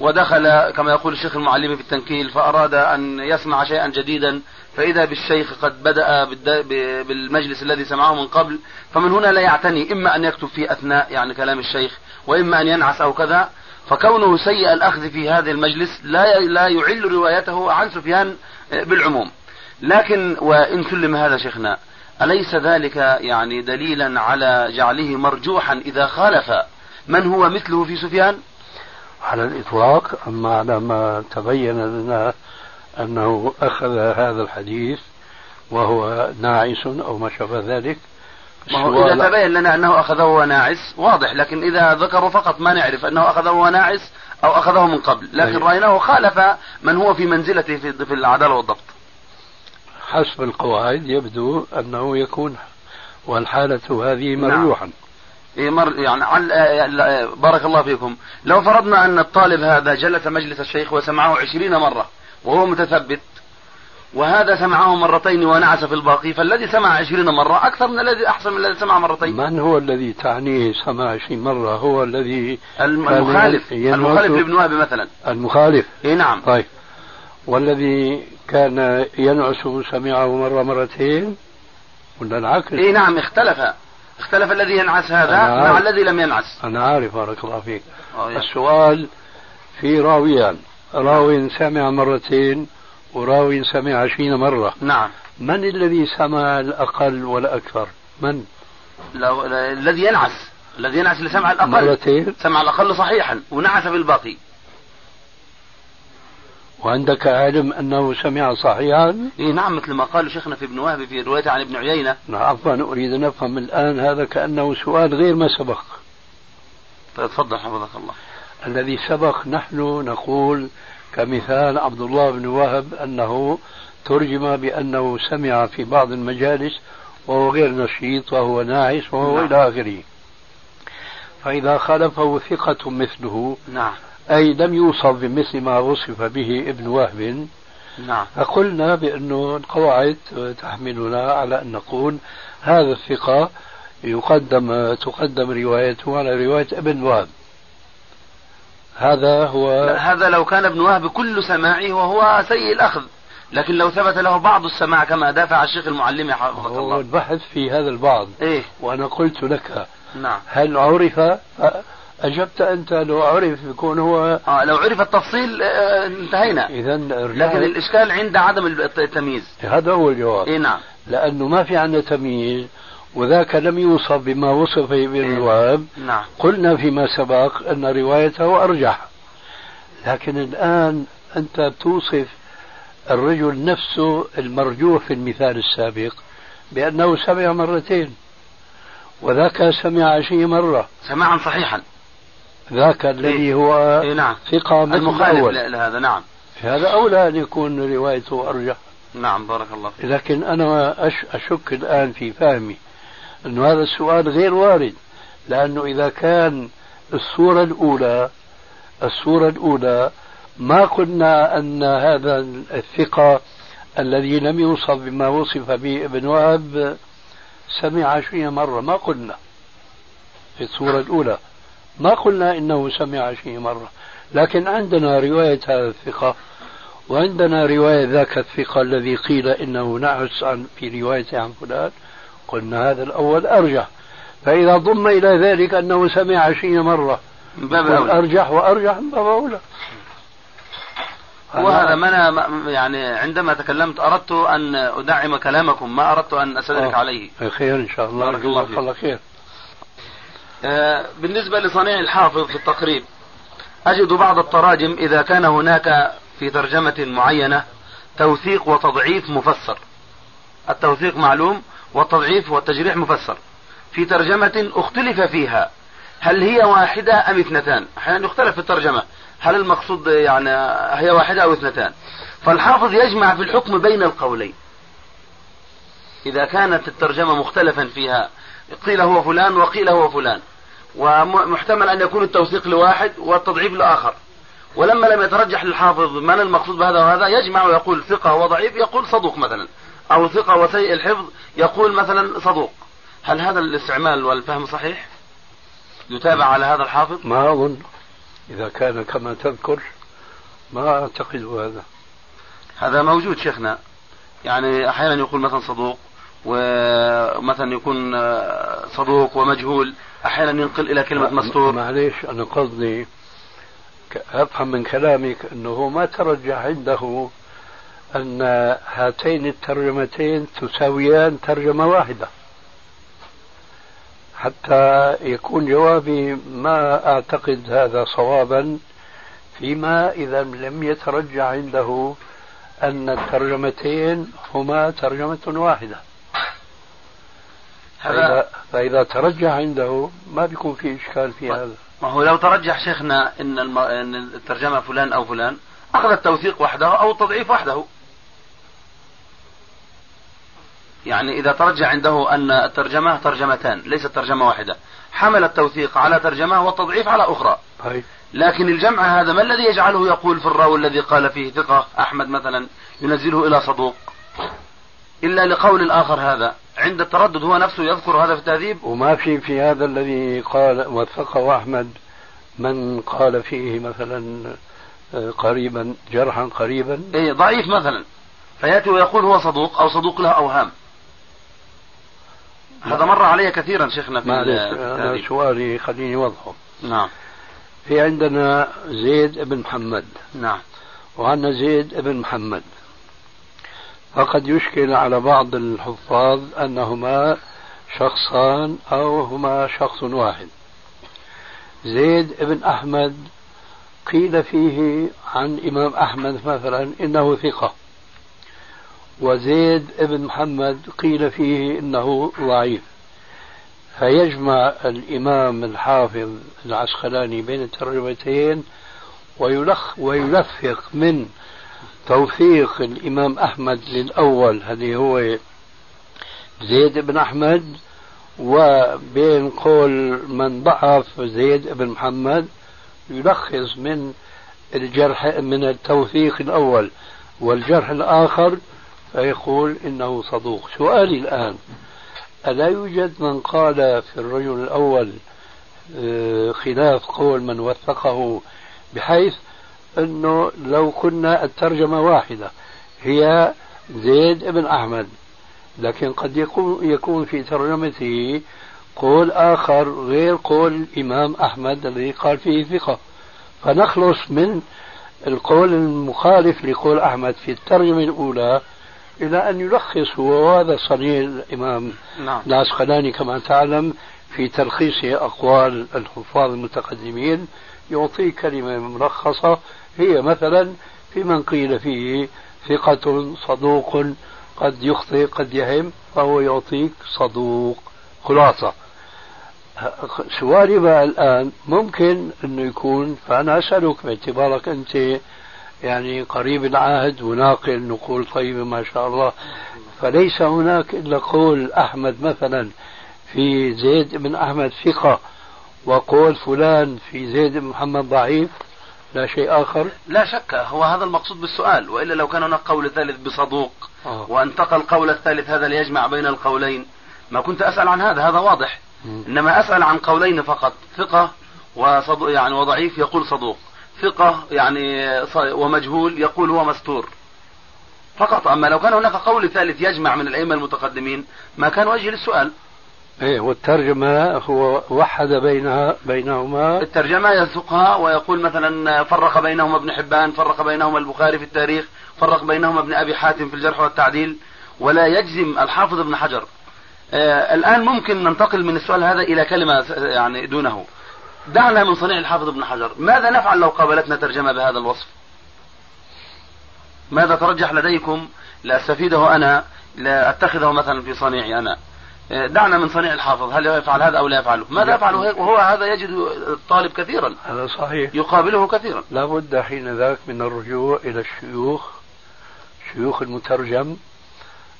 ودخل كما يقول الشيخ المعلمي في التنكيل فأراد أن يسمع شيئا جديدا فإذا بالشيخ قد بدأ بالد- ب- بالمجلس الذي سمعه من قبل فمن هنا لا يعتني إما أن يكتب في أثناء يعني كلام الشيخ وإما أن ينعس أو كذا فكونه سيء الأخذ في هذا المجلس لا لا يعل روايته عن سفيان بالعموم. لكن وإن سلم هذا شيخنا أليس ذلك يعني دليلا على جعله مرجوحا إذا خالف؟ من هو مثله في سفيان؟ على الإطلاق أما على ما تبين لنا أنه أخذ هذا الحديث وهو ناعس أو ما شابه ذلك ما هو إذا تبين لنا أنه أخذه وهو ناعس واضح لكن إذا ذكروا فقط ما نعرف أنه أخذه وهو ناعس أو أخذه من قبل لكن أيوة. رأيناه خالف من هو في منزلته في, في العدالة والضبط. حسب القواعد يبدو أنه يكون والحالة هذه مرجوحا. إيه مر يعني عل... آه، لا، آه، بارك الله فيكم. لو فرضنا أن الطالب هذا جلس مجلس الشيخ وسمعه عشرين مرة وهو متثبت وهذا سمعه مرتين ونعس في الباقي فالذي سمع عشرين مرة أكثر من الذي أحسن من الذي سمع مرتين. من هو الذي تعنيه سمع شيء مرة؟ هو الذي المخالف. المخالف لابن وهب مثلا. المخالف. إيه نعم. طيب. والذي كان ينعس سمعه مرة مرتين ولا العكس؟ اي نعم اختلف. اختلف الذي ينعس هذا مع. الذي لم ينعس. أنا عارف بارك الله فيك. يعني. السؤال في راويان. راو سمع مرتين وراوي سمع عشرين مرة. نعم. من الذي سمع الأقل والأكثر؟ من؟ لو الذي ينعس. الذي ينعس اللي سمع الأقل. مرتين. سمع الأقل صحيحا ونعس بالباقي. وعندك علم أنه سمع صحيحا؟ اي نعم مثل ما قال شيخنا في ابن وهب في روايته عن ابن عيينة. نعم، عفوا أريد أن أفهم الآن هذا كأنه سؤال غير ما سبق. تفضل حفظك الله. الذي سبق نحن نقول كمثال عبد الله بن وهب أنه ترجم بأنه سمع في بعض المجالس وهو غير نشيط وهو ناعس وهو نعم. إلى آخره. فإذا خالفه ثقة مثله نعم. أي لم يوصف بمثل ما وصف به ابن وهب. نعم. فقلنا بأنه القواعد تحملنا على أن نقول هذا الثقة يقدم تقدم روايته على رواية ابن وهب. هذا هو هذا لو كان ابن وهب كل سماعه وهو سيء الأخذ. لكن لو ثبت له بعض السماع كما دافع الشيخ المعلم حفظك هو الله البحث في هذا البعض. إيه. وأنا قلت لك نعم. هل عرف أجبت أنت لو عرف يكون هو آه لو عرف التفصيل آه انتهينا. إذا لكن الإشكال عند عدم التمييز. هذا هو الجواب. اي نعم. لأنه ما في عندنا تمييز وذاك لم يوصف بما وصف به ابن الوهاب نعم. قلنا فيما سبق أن روايته أرجح. لكن الآن أنت بتوصف الرجل نفسه المرجوح في المثال السابق بأنه سمع مرتين وذاك سمع عشرين مرة. سماعا صحيحا. ذاك الذي هو اي نعم. ثقة مثل المخالف لهذا نعم. هذا أولى أن يكون روايته أرجح. نعم بارك الله فيك. لكن أنا أش- أشك الآن في فهمي أن هذا السؤال غير وارد لأنه إذا كان الصورة الأولى الصورة الأولى ما قلنا أن هذا الثقة الذي لم يوصف بما وصف به ابن وهب سمع عشرين مرة ما قلنا في الصورة الأولى. ما قلنا إنه سمع عشرين مرة لكن عندنا رواية هذا الثقة وعندنا رواية ذاك الثقة الذي قيل إنه نعس عن في روايته عن فلان قلنا هذا الأول أرجح. فإذا ضم إلى ذلك أنه سمع عشرين مرة باب أولى. أرجح وأرجح من باب أولى. وهذا ما أنا يعني عندما تكلمت أردت أن أدعم كلامكم ما أردت أن أستدرك آه. عليه. خير إن شاء الله. بارك الله الله خير. بالنسبة لصنيع الحافظ في التقريب أجد بعض التراجم إذا كان هناك في ترجمة معينة توثيق وتضعيف مفسر. التوثيق معلوم والتضعيف والتجريح مفسر. في ترجمة اختلف فيها هل هي واحدة أم اثنتان؟ أحيانا يختلف في الترجمة هل المقصود يعني هي واحدة أو اثنتان؟ فالحافظ يجمع في الحكم بين القولين. إذا كانت الترجمة مختلفا فيها قيل هو فلان وقيل هو فلان. ومحتمل أن يكون التوثيق لواحد والتضعيف لآخر. ولما لم يترجح للحافظ من المقصود بهذا وهذا يجمع ويقول ثقة وضعيف يقول صدوق مثلا أو ثقة وسيء الحفظ يقول مثلا صدوق. هل هذا الاستعمال والفهم صحيح؟ يتابع على هذا الحافظ؟ ما أظن. إذا كان كما تذكر ما أعتقد هذا. هذا موجود شيخنا. يعني أحيانا يقول مثلا صدوق ومثلا يكون آه، صدوق ومجهول. أحيانا ينقل إلى كلمة مستور. معليش أنا قصدي أفهم من كلامك أنه ما ترجح عنده أن هاتين الترجمتين تساويان ترجمة واحدة. حتى يكون جوابي ما أعتقد هذا صوابا فيما إذا لم يترجح عنده أن الترجمتين هما ترجمة واحدة. هذا فإذا, فإذا ترجح عنده ما بيكون في إشكال في هذا ما هو لو ترجح شيخنا إن الم... إن الترجمة فلان أو فلان أخذ التوثيق وحده أو التضعيف وحده. يعني إذا ترجح عنده أن الترجمة ترجمتان ليست ترجمة واحدة. حمل التوثيق على ترجمة والتضعيف على أخرى. طيب لكن الجمع هذا ما الذي يجعله يقول في الراوي الذي قال فيه ثقة أحمد مثلا ينزله إلى صدوق. إلا لقول الآخر هذا. عند التردد هو نفسه يذكر هذا في التهذيب. وما في في هذا الذي قال وثقه أحمد من قال فيه مثلا آه، قريبا جرحا قريبا؟ إيه ضعيف مثلا. فيأتي ويقول هو صدوق أو صدوق له أوهام. هذا مر علي كثيرا شيخنا في معلش أنا. سؤالي خليني أوضحه. نعم. في عندنا زيد بن محمد. نعم. وعندنا زيد بن محمد. فقد يشكل على بعض الحفاظ أنهما شخصان أو هما شخص واحد. زيد بن أحمد قيل فيه عن إمام أحمد مثلا إنه ثقة وزيد بن محمد قيل فيه إنه ضعيف. فيجمع الإمام الحافظ العسقلاني بين الترجمتين ويلخ ويلفق من توثيق الإمام أحمد للأول الذي هو زيد بن أحمد وبين قول من ضعف زيد بن محمد يلخص من الجرح من التوثيق الأول والجرح الآخر فيقول إنه صدوق. سؤالي الآن ألا يوجد من قال في الرجل الأول آه، خلاف قول من وثقه بحيث أنه لو كنا الترجمة واحدة هي زيد بن أحمد. لكن قد يكون يكون في ترجمته قول آخر غير قول الإمام أحمد الذي قال فيه ثقة. فنخلص من القول المخالف لقول أحمد في الترجمة الأولى إلى أن يلخص هو هذا صنيع الإمام نعم. العسقلاني كما تعلم في تلخيص أقوال الحفاظ المتقدمين يعطي كلمة ملخصة هي مثلا في من قيل فيه ثقة صدوق قد يخطئ قد يهم فهو يعطيك صدوق خلاصة. سؤالي بقى الآن ممكن أنه يكون فأنا أسألك باعتبارك أنت يعني قريب العهد وناقل نقول طيبة ما شاء الله. فليس هناك إلا قول أحمد مثلا في زيد بن أحمد ثقة وقول فلان في زيد بن محمد ضعيف لا شيء آخر لا شك هو هذا المقصود بالسؤال وإلا لو كان هناك قول ثالث بصدوق آه. وانتقى القول الثالث هذا ليجمع بين القولين ما كنت أسأل عن هذا هذا واضح مم. إنما أسأل عن قولين فقط ثقة وصدوق يعني وضعيف يقول صدوق ثقة يعني ومجهول يقول هو مستور فقط أما لو كان هناك قول ثالث يجمع من الأئمة المتقدمين ما كان وجه للسؤال إيه والترجمة هو وحد بينها بينهما. الترجمة يسوقها ويقول مثلا فرق بينهما ابن حبان فرق بينهما البخاري في التاريخ فرق بينهما ابن أبي حاتم في الجرح والتعديل ولا يجزم الحافظ ابن حجر. آه الآن ممكن ننتقل من السؤال هذا إلى كلمة يعني دونه. دعنا من صنيع الحافظ ابن حجر. ماذا نفعل لو قابلتنا ترجمة بهذا الوصف؟ ماذا ترجح لديكم؟ لأستفيده أنا لأتخذه مثلا في صنيعي أنا. دعنا من صنيع الحافظ هل يفعل هذا أو لا يفعله؟ ماذا يفعل وهو هذا يجد الطالب كثيرا. هذا صحيح. يقابله كثيرا. لا بد حين ذاك من الرجوع إلى الشيوخ شيوخ المترجم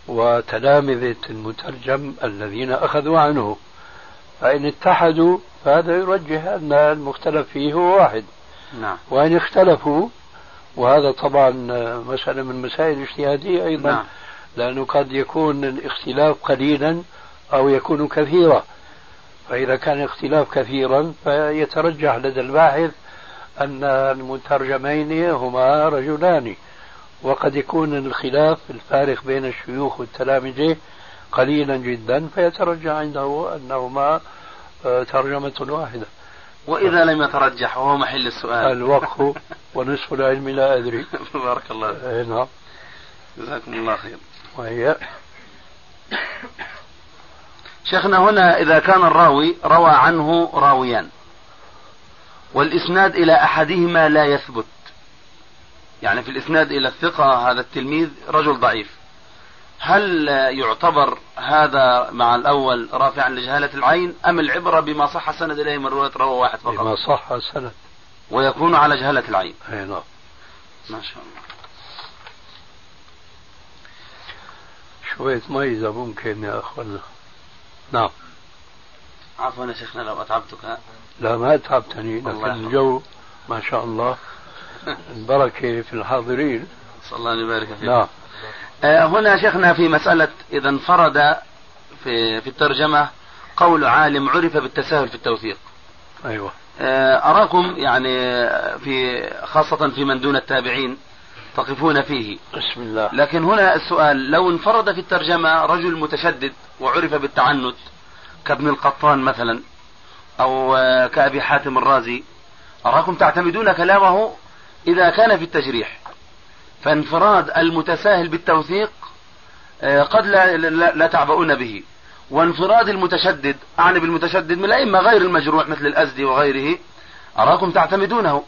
وتلامذة المترجم الذين أخذوا عنه. فإن اتحدوا فهذا يرجح أن المختلف فيه هو واحد. نعم. وإن اختلفوا وهذا طبعا مسألة من مسائل الاجتهادية أيضا نعم. لأنه قد يكون الاختلاف قليلا أو يكون كثيرا. فإذا كان الاختلاف كثيرا فيترجح لدى الباحث أن المترجمين هما رجلان. وقد يكون الخلاف الفارق بين الشيوخ والتلامذة قليلا جدا فيترجح عنده أنهما آه، ترجمة واحدة. وإذا لم يترجح وهو محل السؤال. الوقف ونصف العلم لا أدري. بارك الله فيك. أي نعم. جزاكم الله خير. وهي شيخنا هنا إذا كان الراوي روى عنه راويان. والإسناد إلى أحدهما لا يثبت. يعني في الإسناد إلى الثقة هذا التلميذ رجل ضعيف. هل يعتبر هذا مع الأول رافعا لجهالة العين أم العبرة بما صح سند إليه من رواية روى واحد فقط؟ بما صح السند ويكون على جهالة العين. أي نعم. ما شاء الله. شوية ميزة ممكن يا أخوانا نعم. عفوا يا شيخنا لو أتعبتك لا ما تعبتني الله لكن. الجو ما شاء الله البركة في الحاضرين. صلى الله يبارك فيك. نعم. آه، هنا شيخنا في مسألة إذا انفرد في في الترجمة قول عالم عرف بالتساهل في التوثيق. أيوة. آه، أراكم يعني في خاصة في من دون التابعين تقفون فيه. بسم الله. لكن هنا السؤال لو انفرد في الترجمة رجل متشدد وعرف بالتعنت كابن القطان مثلا أو كأبي حاتم الرازي أراكم تعتمدون كلامه إذا كان في التجريح. فانفراد المتساهل بالتوثيق آه، قد لا, لا, لا تعبؤون به. وانفراد المتشدد أعني بالمتشدد من الأئمة غير المجروح مثل الأزدي وغيره أراكم تعتمدونه.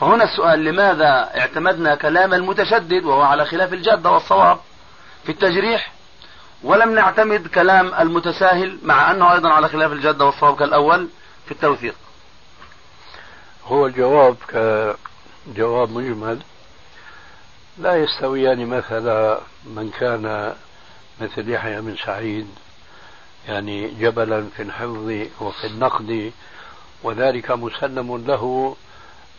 فهنا السؤال لماذا اعتمدنا كلام المتشدد وهو على خلاف الجادة والصواب في التجريح؟ ولم نعتمد كلام المتساهل مع أنه أيضا على خلاف الجادة والصواب كالأول في التوثيق. هو الجواب كجواب مجمل. لا يستويان مثلا من كان مثل يحيى بن سعيد يعني جبلا في الحفظ وفي النقد وذلك مسلم له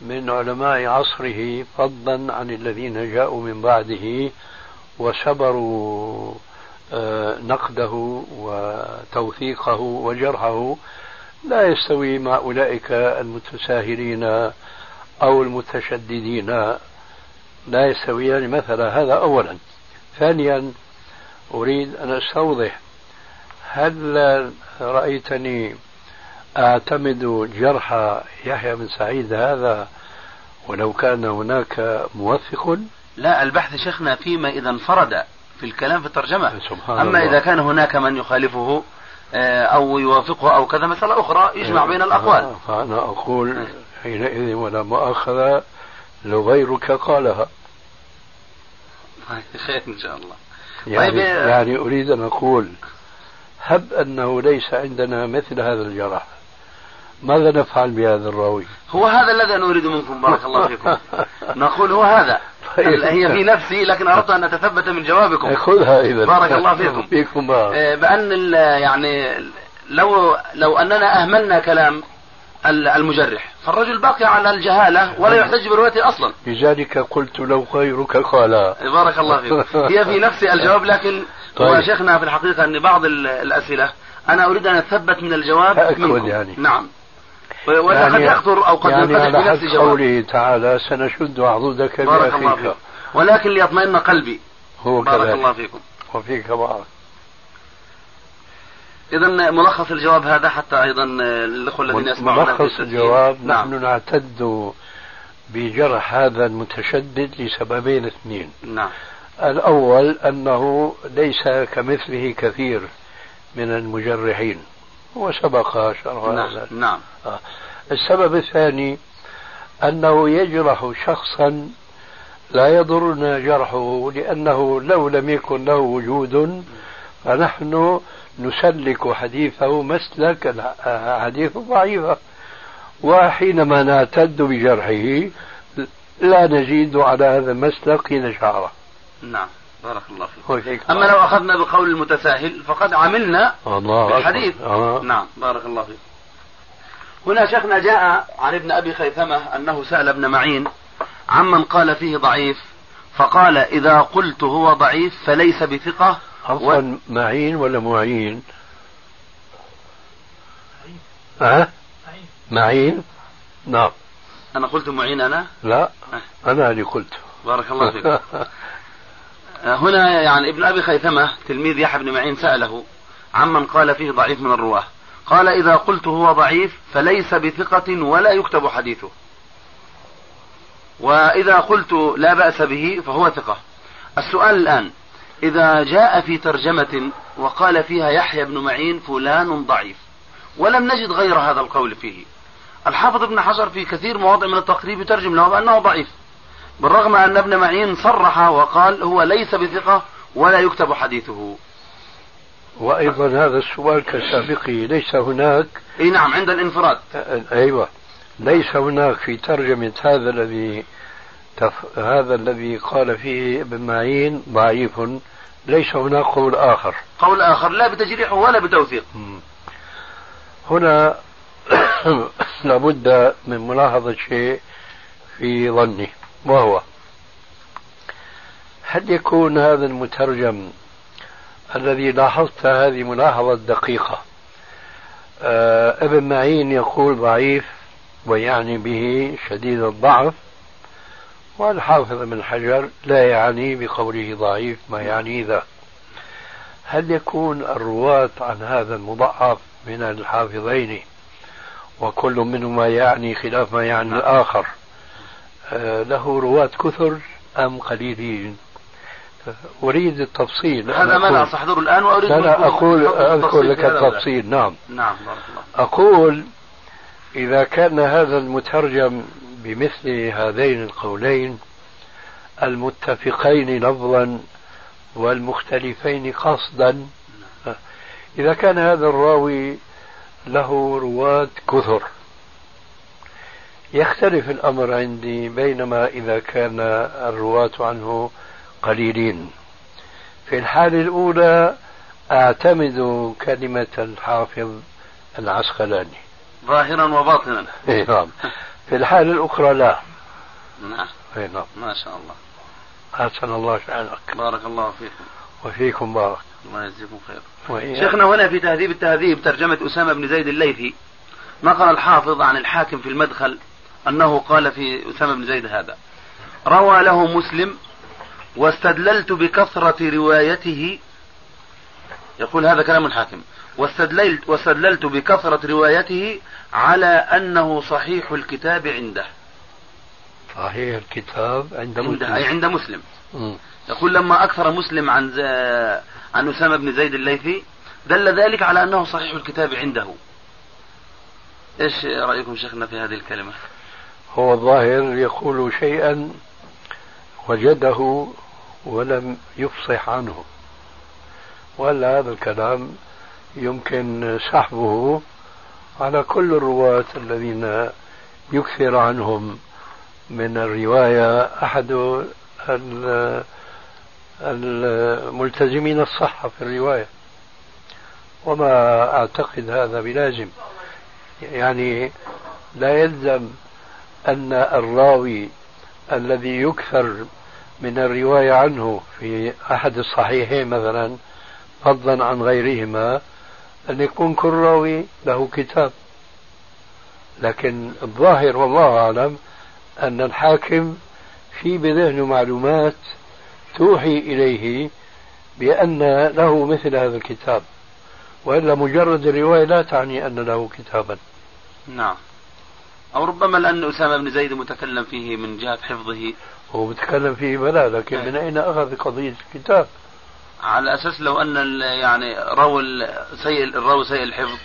من علماء عصره فضلا عن الذين جاءوا من بعده وسبروا آه، نقده وتوثيقه وجرحه. لا يستوي مع أولئك المتساهلين أو المتشددين. لا يستويان مثلا هذا أولا. ثانيا أريد أن أستوضح هل رأيتني أعتمد جرح يحيى بن سعيد هذا ولو كان هناك موثق؟ لا البحث شيخنا فيما إذا انفرد في الكلام في الترجمة. سبحان أما الله. إذا كان هناك من يخالفه آه، أو يوافقه أو كذا مسألة أخرى يجمع بين الأقوال. فأنا أقول حينئذ ولا مؤاخذة لو غيرك قالها. خير إن شاء الله. يعني, طيب، يعني أريد أن أقول هب أنه ليس عندنا مثل هذا الجرح. ماذا نفعل بهذا الراوي هو هذا الذي نريد منكم بارك الله فيكم نقول هو هذا طيب. هي في نفسي لكن أردت أن نتثبت من جوابكم خذها إذا بارك الله فيكم. فيكم. آه، ال- يعني لو لو أننا أهملنا كلام ال- المجرح فالرجل باقي على الجهالة ولا يحتج بروايته أصلا لذلك قلت لو غيرك قالها بارك الله فيك هي في نفسي الجواب لكن هو طيب. شيخنا في الحقيقة أن بعض ال- الأسئلة أنا أريد أن أتثبت من الجواب منكم. يعني. نعم ولا قد يخطر أو قد يعني على حد قوله تعالى سنشد عضدك بارك الله فيك. ولكن ليطمئن قلبي. هو بارك كذلك. الله فيكم. وفيك بارك. إذا ملخص الجواب هذا حتى أيضا الأخوة الذين يسمعون ملخص الجواب نعم. نحن نعتد بجرح هذا المتشدد لسببين اثنين. نعم. الأول أنه ليس كمثله كثير من المجرحين. وسبق شرح نعم. هذا. نعم. السبب الثاني أنه يجرح شخصا لا يضرنا جرحه لأنه لو لم يكن له وجود فنحن نسلك حديثه مسلك الحديث ضعيفة وحينما نعتد بجرحه لا نزيد على هذا المسلك حين شعره نعم بارك الله فيك. أما لو أخذنا بقول المتساهل فقد عملنا الله بالحديث. آه. نعم بارك الله فيك. هنا شيخنا جاء عن ابن أبي خيثمة أنه سأل ابن معين عمن قال فيه ضعيف فقال إذا قلت هو ضعيف فليس بثقة. عفوا معين ولا معين؟ ها؟ معين؟ نعم. أنا قلت معين أنا؟ لا أنا اللي قلت. بارك الله فيك. هنا يعني ابن أبي خيثمة تلميذ يحيى بن معين سأله عمن قال فيه ضعيف من الرواة. قال إذا قلت هو ضعيف فليس بثقة ولا يكتب حديثه. وإذا قلت لا بأس به فهو ثقة. السؤال الآن إذا جاء في ترجمة وقال فيها يحيى بن معين فلان ضعيف ولم نجد غير هذا القول فيه. الحافظ ابن حجر في كثير مواضع من التقريب يترجم له بأنه ضعيف بالرغم أن ابن معين صرح وقال هو ليس بثقة ولا يكتب حديثه. وأيضا هذا السؤال كسابقه ليس هناك إي نعم عند الانفراد. أيوة. ليس هناك في ترجمة هذا الذي تف... هذا الذي قال فيه ابن معين ضعيف. ليس هناك قول آخر. قول آخر لا بتجريح ولا بتوثيق. هنا لابد من ملاحظة شيء في ظني وهو هل يكون هذا المترجم الذي لاحظت هذه ملاحظة دقيقة. آه ابن معين يقول ضعيف ويعني به شديد الضعف والحافظ ابن حجر لا يعني بقوله ضعيف ما يعني ذا. هل يكون الرواة عن هذا المضعف من الحافظين؟ وكل منهما يعني خلاف ما يعني الآخر. آه له رواة كثر أم قليلين؟ أريد التفصيل هذا ما لا أستحضره الآن وأريد منكم أقول أذكر لك؟ التفصيل. نعم. نعم بارك الله أقول إذا كان هذا المترجم بمثل هذين القولين المتفقين لفظا والمختلفين قصدا إذا كان هذا الراوي له رواة كثر يختلف الأمر عندي بينما إذا كان الرواة عنه قليلين. في الحالة الأولى أعتمد كلمة الحافظ العسقلاني. ظاهرا وباطنا. إيه نعم. في الحالة الأخرى لا. نعم. إيه نعم. ما شاء الله. أحسن الله شأنك. بارك الله فيكم. وفيكم بارك. الله يجزيكم خير. شيخنا هنا في تهذيب التهذيب ترجمة أسامة بن زيد الليثي. نقل الحافظ عن الحاكم في المدخل أنه قال في أسامة بن زيد هذا؟ روى له مسلم واستدللت بكثرة روايته. يقول هذا كلام الحاكم. واستدللت واستدللت بكثرة روايته على أنه صحيح الكتاب عنده. صحيح الكتاب عند عنده أي مسلم عند مسلم. مم. يقول لما أكثر مسلم عن. عن أسامة بن زيد الليثي دل ذلك على أنه صحيح الكتاب عنده. إيش رأيكم شيخنا في هذه الكلمة؟ هو الظاهر يقول شيئا وجده ولم يفصح عنه. ولا هذا الكلام يمكن سحبه على كل الرواة الذين يكثر عنهم. من الرواية أحد ال- الملتزمين الصحة في الرواية. وما أعتقد هذا بلازم. يعني لا يلزم أن الراوي الذي يكثر من الرواية عنه في أحد الصحيحين مثلا فضلا عن غيرهما أن يكون كل راوي له كتاب. لكن الظاهر والله أعلم أن الحاكم في بذهنه معلومات توحي إليه بأن له مثل هذا الكتاب. وإلا مجرد الرواية لا تعني أن له كتابا. نعم. أو ربما لأن أسامة بن زيد متكلم فيه من جهة حفظه. هو متكلم فيه بلا لكن من أين أخذ قضية الكتاب؟ على أساس لو أن يعني روى سيء الراوي سيء الحفظ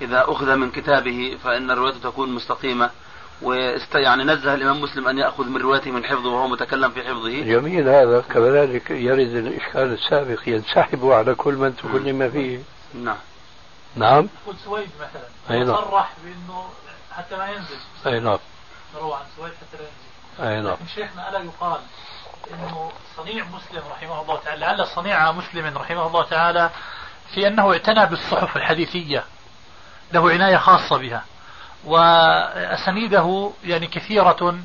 إذا أخذ من كتابه فإن روايته تكون مستقيمة. وست يعني نزه الإمام مسلم أن يأخذ من روايته من حفظه وهو متكلم في حفظه. جميل هذا. كذلك يرد الإشكال السابق ينسحب على كل من تكلم فيه. نعم. نعم. قل سويد مثلا. أي نعم. صرح بأنه حتى ما ينزل. أي نعم. روى عن سويد حتى لا ينزل. أي نعم. شيخنا ألا يقال إنه صنيع مسلم رحمه الله تعالى لعل صنيع مسلم رحمه الله تعالى في أنه اعتنى بالصحف الحديثية له عناية خاصة بها وأسانيده يعني كثيرة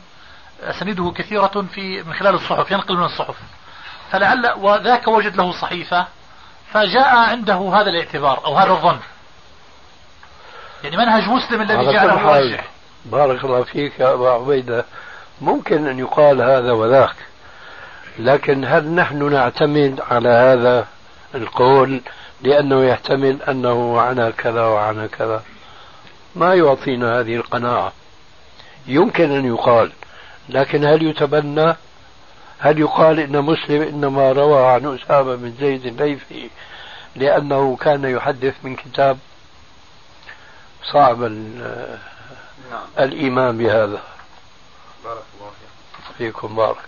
أسانيده كثيرة في من خلال الصحف ينقل من الصحف. فلعل وذاك وجد له صحيفة فجاء عنده هذا الاعتبار أو هذا الظن. يعني منهج مسلم الذي جعله مرجح بارك الله فيك يا أبا عبيدة. ممكن أن يقال هذا وذاك لكن هل نحن نعتمد على هذا القول لأنه يحتمل أنه عنا كذا وعنا كذا؟ ما يعطينا هذه القناعة. يمكن أن يقال لكن هل يتبنى؟ هل يقال إن مسلم إنما روى عن أسامة بن زيد الليثي لأنه كان يحدث من كتاب صعب نعم. الإيمان بهذا؟ فيكم. بارك.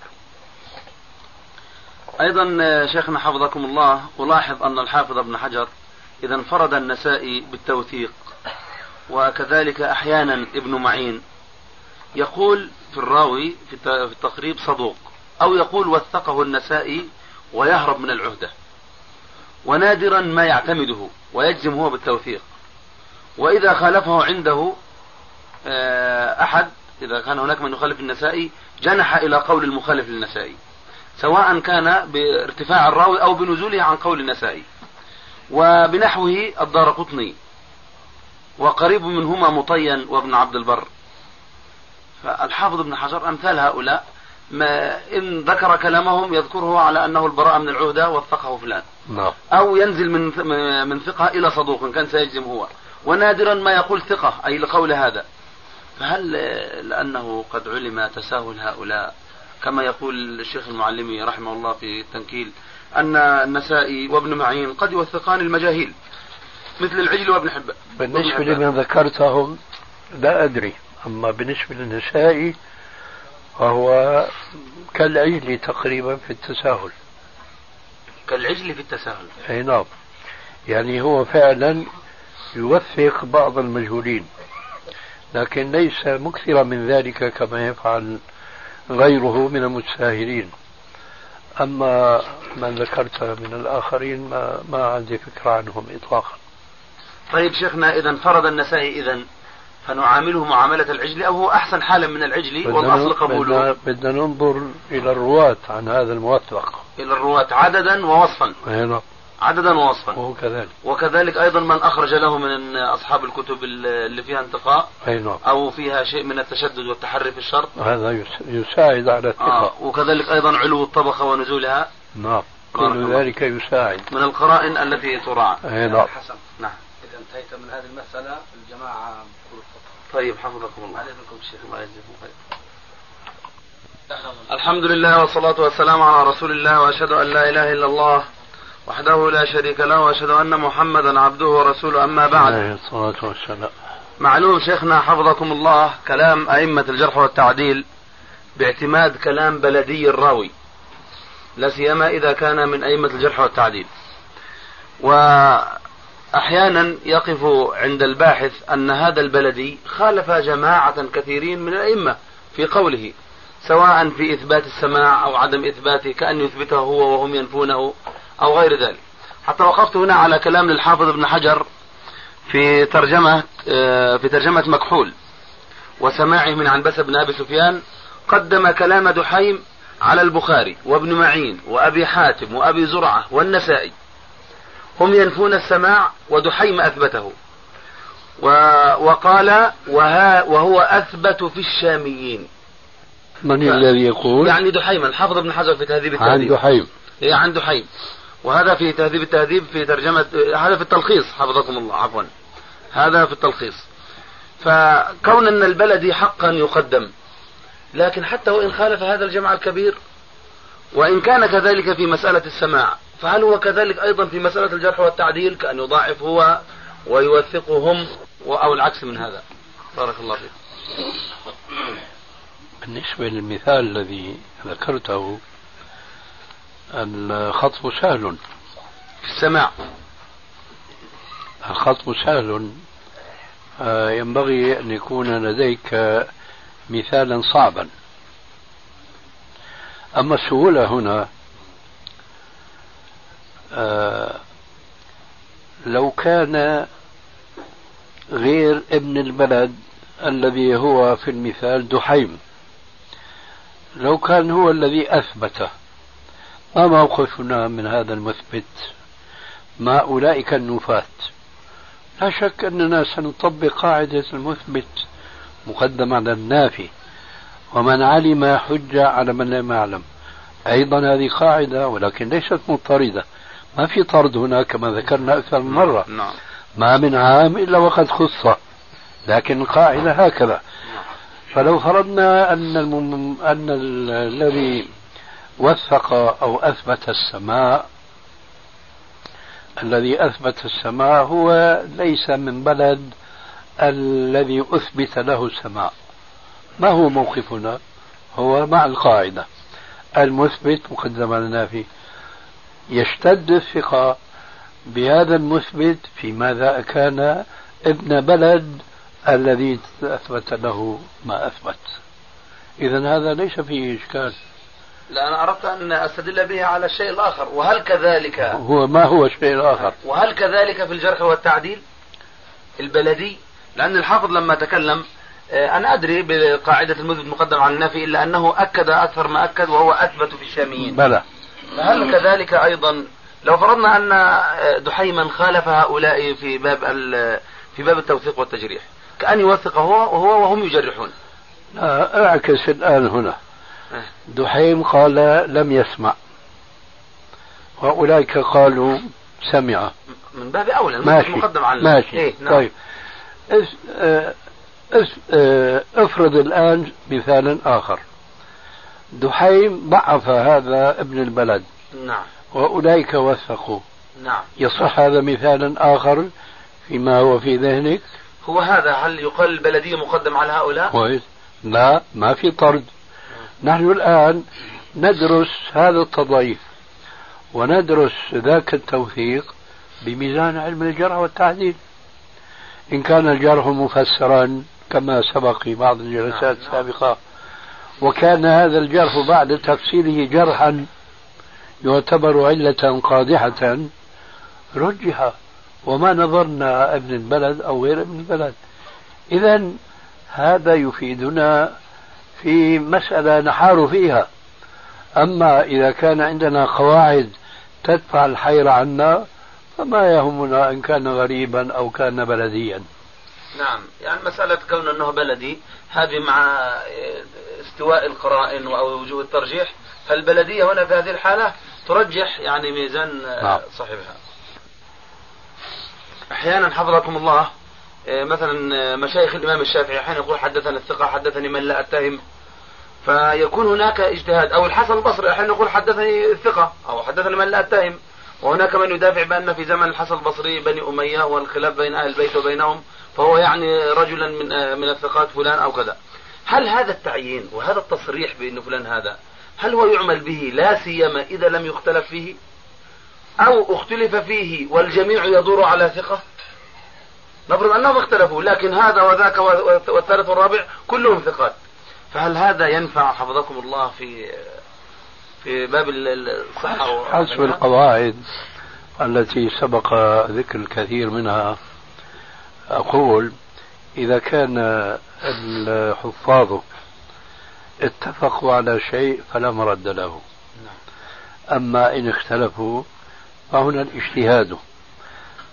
أيضا آه، شيخنا حفظكم الله ألاحظ أن الحافظ ابن حجر إذا انفرد النسائي بالتوثيق وكذلك أحيانا ابن معين يقول في الراوي في التقريب صدوق أو يقول وثقه النسائي ويهرب من العهدة ونادرا ما يعتمده ويجزم هو بالتوثيق. وإذا خالفه عنده آه، أحد إذا كان هناك من يخالف النسائي جنح إلى قول المخالف للنسائي سواء كان بارتفاع الراوي أو بنزوله عن قول النسائي. وبنحوه الدار قطني وقريب منهما مطين وابن عبد البر. فالحافظ ابن حجر أمثال هؤلاء ما إن ذكر كلامهم يذكره على أنه البراءة من العهدة وثقه فلان. نعم. أو ينزل من من ثقة إلى صدوق كان سيجزم هو. ونادرا ما يقول ثقة أي لقول هذا. فهل لأنه قد علم تساهل هؤلاء؟ كما يقول الشيخ المعلمي رحمه الله في التنكيل أن النسائي وابن معين قد يوثقان المجاهيل مثل العجل وابن حبان. بالنسبة لمن ذكرتهم لا أدري أما بالنسبة للنسائي فهو كالعجل تقريبا في التساهل. كالعجل في التساهل. أي نعم يعني هو فعلا يوثق بعض المجهولين. لكن ليس مكثرا من ذلك كما يفعل غيره من المتساهلين. أما من ذكرت من الآخرين ما, ما عندي فكرة عنهم إطلاقا. طيب شيخنا إذا فرض النسائي إذا فنعامله معاملة العجل أو هو أحسن حالا من العجل؟ والأصل قبوله. بدنا ننظر إلى الرواة عن هذا الموثق. إلى الرواة عددا ووصفا. نعم عددا ووصفا. وهو كذلك. وكذلك أيضا من أخرج له من أصحاب الكتب اللي فيها انتقاء أي نعم. أو فيها شيء من التشدد والتحري في الشرط. هذا يساعد على الثقة. آه وكذلك أيضا علو الطبقة ونزولها. نعم. كل ذلك يساعد. من القرائن التي تراعى. أي نعم. حسن. نعم. إذا انتهيت من هذه المسألة الجماعة طيب حفظكم الله. عليكم الشيخ. الله يجزيكم خير. الحمد لله والصلاة والسلام على رسول الله وأشهد أن لا إله إلا الله وحده لا شريك له وأشهد أن محمدا عبده ورسوله أما بعد. عليه الصلاة والسلام. معلوم شيخنا حفظكم الله كلام أئمة الجرح والتعديل باعتماد كلام بلدي الراوي لا سيما إذا كان من أئمة الجرح والتعديل. واحيانا يقف عند الباحث أن هذا البلدي خالف جماعة كثيرين من الأئمة في قوله سواء في إثبات السماع أو عدم إثباته كأن يثبته هو وهم ينفونه. أو غير ذلك. حتى وقفت هنا على كلام للحافظ ابن حجر في ترجمة آه، في ترجمة مكحول. وسماعه من عنبسة بن أبي سفيان قدم كلام دحيم على البخاري وابن معين وأبي حاتم وأبي زرعة والنسائي. هم ينفون السماع ودحيم أثبته. وقال وها وهو أثبت في الشاميين. من الذي يقول؟ يعني دحيم الحافظ ابن حجر في تهذيب التهذيب. عن دحيم عن دحيم. وهذا في تهذيب التهذيب في ترجمة هذا في التلخيص حفظكم الله عفوا. هذا في التلخيص. فكون أن البلدي حقا يقدم لكن حتى وإن خالف هذا الجمع الكبير وإن كان كذلك في مسألة السماع فهل هو كذلك أيضا في مسألة الجرح والتعديل؟ كأن يضاعف هو ويوثقهم أو العكس من هذا. بارك الله فيك. بالنسبة للمثال الذي ذكرته الخطب سهل. في السماع. الخطب سهل. آه، ينبغي أن يكون لديك مثالا صعبا. أما السهولة هنا آه، لو كان غير ابن البلد الذي هو في المثال دحيم لو كان هو الذي أثبته ما موقفنا من هذا المثبت؟ مع أولئك النفاة. لا شك أننا سنطبق قاعدة المثبت مقدم على النافي ومن علم حجة على من لم يعلم. أيضا هذه قاعدة ولكن ليست مضطردة. ما في طرد هنا كما ذكرنا أكثر من مرة. نعم. ما من عام إلا وقد خص. لكن القاعدة هكذا. فلو فرضنا أن المم... أن الذي وثق أو أثبت السماء. الذي أثبت السماء هو ليس من بلد الذي أثبت له السماء. ما هو موقفنا؟ هو مع القاعدة. المثبت مقدم على النافي يشتد الثقة بهذا المثبت في ماذا كان ابن بلد الذي أثبت له ما أثبت. إذا هذا ليس فيه إشكال. لا أنا أردت أن أستدل به على الشيء الآخر. وهل كذلك هو ما هو الشيء الآخر؟ وهل كذلك في الجرح والتعديل البلدي؟ لأن الحافظ لما تكلم آه، أنا أدري بقاعدة المثبت المقدم على النافي إلا أنه أكد أكثر ما أكد وهو أثبت في الشاميين. بلى. فهل كذلك أيضا لو فرضنا أن آه، دحيما خالف هؤلاء في باب في باب التوثيق والتجريح كأن يوثق هو وهو وهم يجرحون. لا أعكس الآن هنا. دحيم قال لم يسمع. وأولئك قالوا سمع. من باب أولى ماشي. مقدم على ماشي. إيه نعم. طيب. اس آه اس آه افرض الآن مثالا آخر. دحيم ضعف هذا ابن البلد. نعم. وأولئك وثقوا. نعم. يصح هذا مثالا آخر فيما هو في ذهنك؟ هو هذا هل يقال البلدية مقدم على هؤلاء؟ كويس. لا ما في طرد. نحن الآن ندرس هذا التضعيف وندرس ذاك التوثيق بميزان علم الجرح والتعديل إن كان الجرح مفسرا كما سبق في بعض الجلسات نعم،. السابقة وكان هذا الجرح بعد تفصيله جرحا يعتبر علة قادحة رجح وما نظرنا ابن البلد أو غير ابن البلد إذا هذا يفيدنا في مسألة نحار فيها. أما إذا كان عندنا قواعد تدفع الحير عنا فما يهمنا إن كان غريبا أو كان بلديا. نعم. يعني مسألة كون أنه بلدي هذه مع استواء القرائن أو وجوه الترجيح فالبلدية هنا في هذه الحالة ترجح يعني ميزان نعم. صاحبها. أحيانا حفظكم الله مثلا آه، مشايخ الإمام الشافعي أحيانا يقول حدثنا الثقة حدثني من لا أتهم. فيكون هناك اجتهاد. أو الحسن البصري أحيانا يقول حدثني الثقة أو حدثني من لا أتهم. وهناك من يدافع بأن في زمن الحسن البصري بني أمية والخلاف بين أهل البيت وبينهم فهو يعني رجلا من آه، من الثقات فلان أو كذا. هل هذا التعيين وهذا التصريح بأن فلان هذا هل هو يعمل به لا سيما إذا لم يختلف فيه؟ أو اختلف فيه والجميع يدور على ثقة؟ نفرض أنهم اختلفوا لكن هذا وذاك والثالث والرابع كلهم ثقات. فهل هذا ينفع حفظكم الله في في باب الصحة حسب القواعد التي سبق ذكر الكثير منها أقول إذا كان الحفاظ اتفقوا على شيء فلا مرد له. أما إن اختلفوا فهنا الاجتهاد.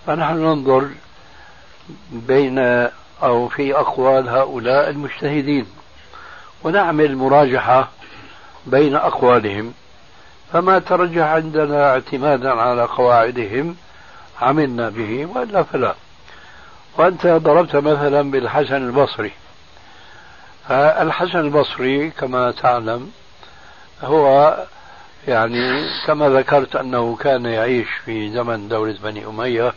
فنحن ننظر بين أو في أقوال هؤلاء المجتهدين ونعمل مراجحة بين أقوالهم فما ترجح عندنا اعتمادا على قواعدهم عملنا به وإلا فلا. وأنت ضربت مثلا بالحسن البصري. الحسن البصري كما تعلم هو يعني كما ذكرت أنه كان يعيش في زمن دولة بني أمية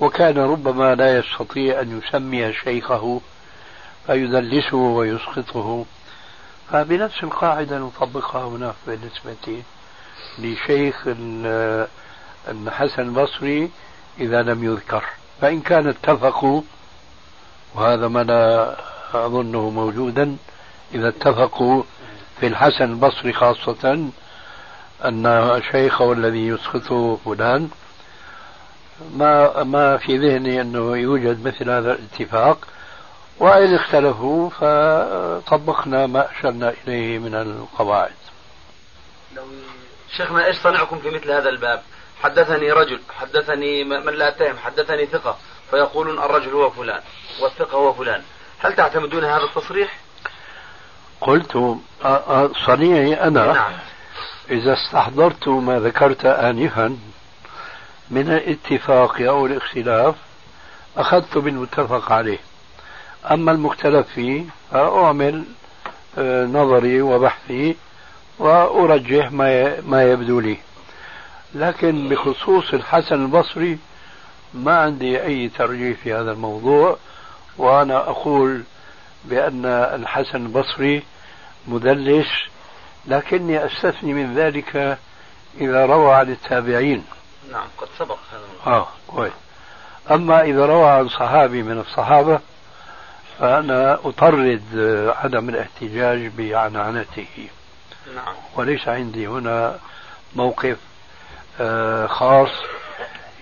وكان ربما لا يستطيع أن يسمي شيخه فيدلسه ويسقطه. فبنفس القاعدة نطبقها هنا بالنسبة لشيخ الحسن البصري إذا لم يذكر. فإن كان اتفقوا وهذا ما لا أظنه موجودا إذا اتفقوا في الحسن البصري خاصة أن شيخه الذي يسقطه فلان ما ما في ذهني أنه يوجد مثل هذا الاتفاق وإن اختلفوا فطبقنا ما أشرنا إليه من القواعد. لو شيخنا إيش صنعكم في مثل هذا الباب؟ حدثني رجل حدثني من لا أتهم حدثني ثقة فيقولون الرجل هو فلان والثقة هو فلان. هل تعتمدون هذا التصريح؟ قلت صنيعي أنا. نعم. إذا استحضرت ما ذكرت آنفا من الاتفاق أو الاختلاف أخذت بالمتفق عليه. أما المختلف فيه فأعمل آه، نظري وبحثي وأرجح ما ما يبدو لي. لكن بخصوص الحسن البصري ما عندي أي ترجيح في هذا الموضوع وأنا أقول بأن الحسن البصري مدلس لكني أستثني من ذلك إذا روى عن التابعين. نعم قد سبق هذا آه كويس. أما إذا روى عن صحابي من الصحابة فأنا أطرد عدم الاحتجاج بعنعنته. نعم. وليس عندي هنا موقف آه، خاص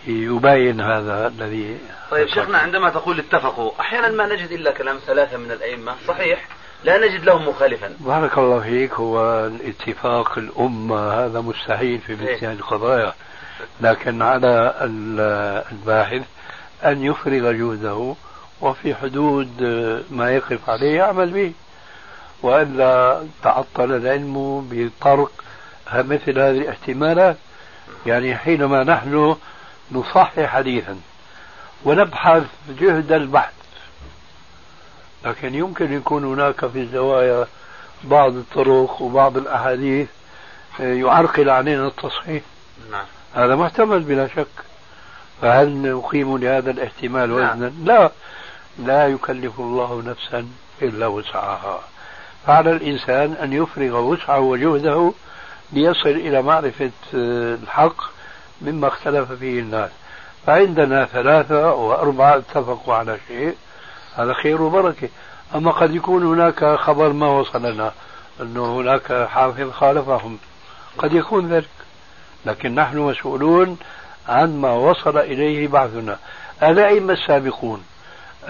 يبين هذا الذي طيب شيخنا عندما تقول اتفقوا أحيانا ما نجد إلا كلام ثلاثة من الأئمة صحيح؟ لا نجد لهم مخالفا. بارك الله فيك هو الاتفاق الأمة هذا مستحيل في مثل إيه. هذه القضايا. لكن على الباحث أن يفرغ جهده وفي حدود ما يقف عليه يعمل به. وإلا تعطل العلم بطرق مثل هذه الاحتمالات. يعني حينما نحن نصحح حديثا ونبحث جهد البحث لكن يمكن يكون هناك في الزوايا بعض الطرق وبعض الأحاديث يعرقل علينا التصحيح. نعم. هذا محتمل بلا شك. فهل نقيم لهذا الاحتمال نعم. وزنا؟ لا. لا يكلف الله نفسا إلا وسعها. فعلى الإنسان أن يفرغ وسعه وجهده ليصل إلى معرفة الحق مما اختلف فيه الناس. فعندنا ثلاثة وأربعة اتفقوا على شيء. هذا خير وبركة. أما قد يكون هناك خبر ما وصلنا أنه هناك حافظ خالفهم. قد يكون ذلك. لكن نحن مسؤولون عن ما وصل إليه بعثنا. الأئمة السابقون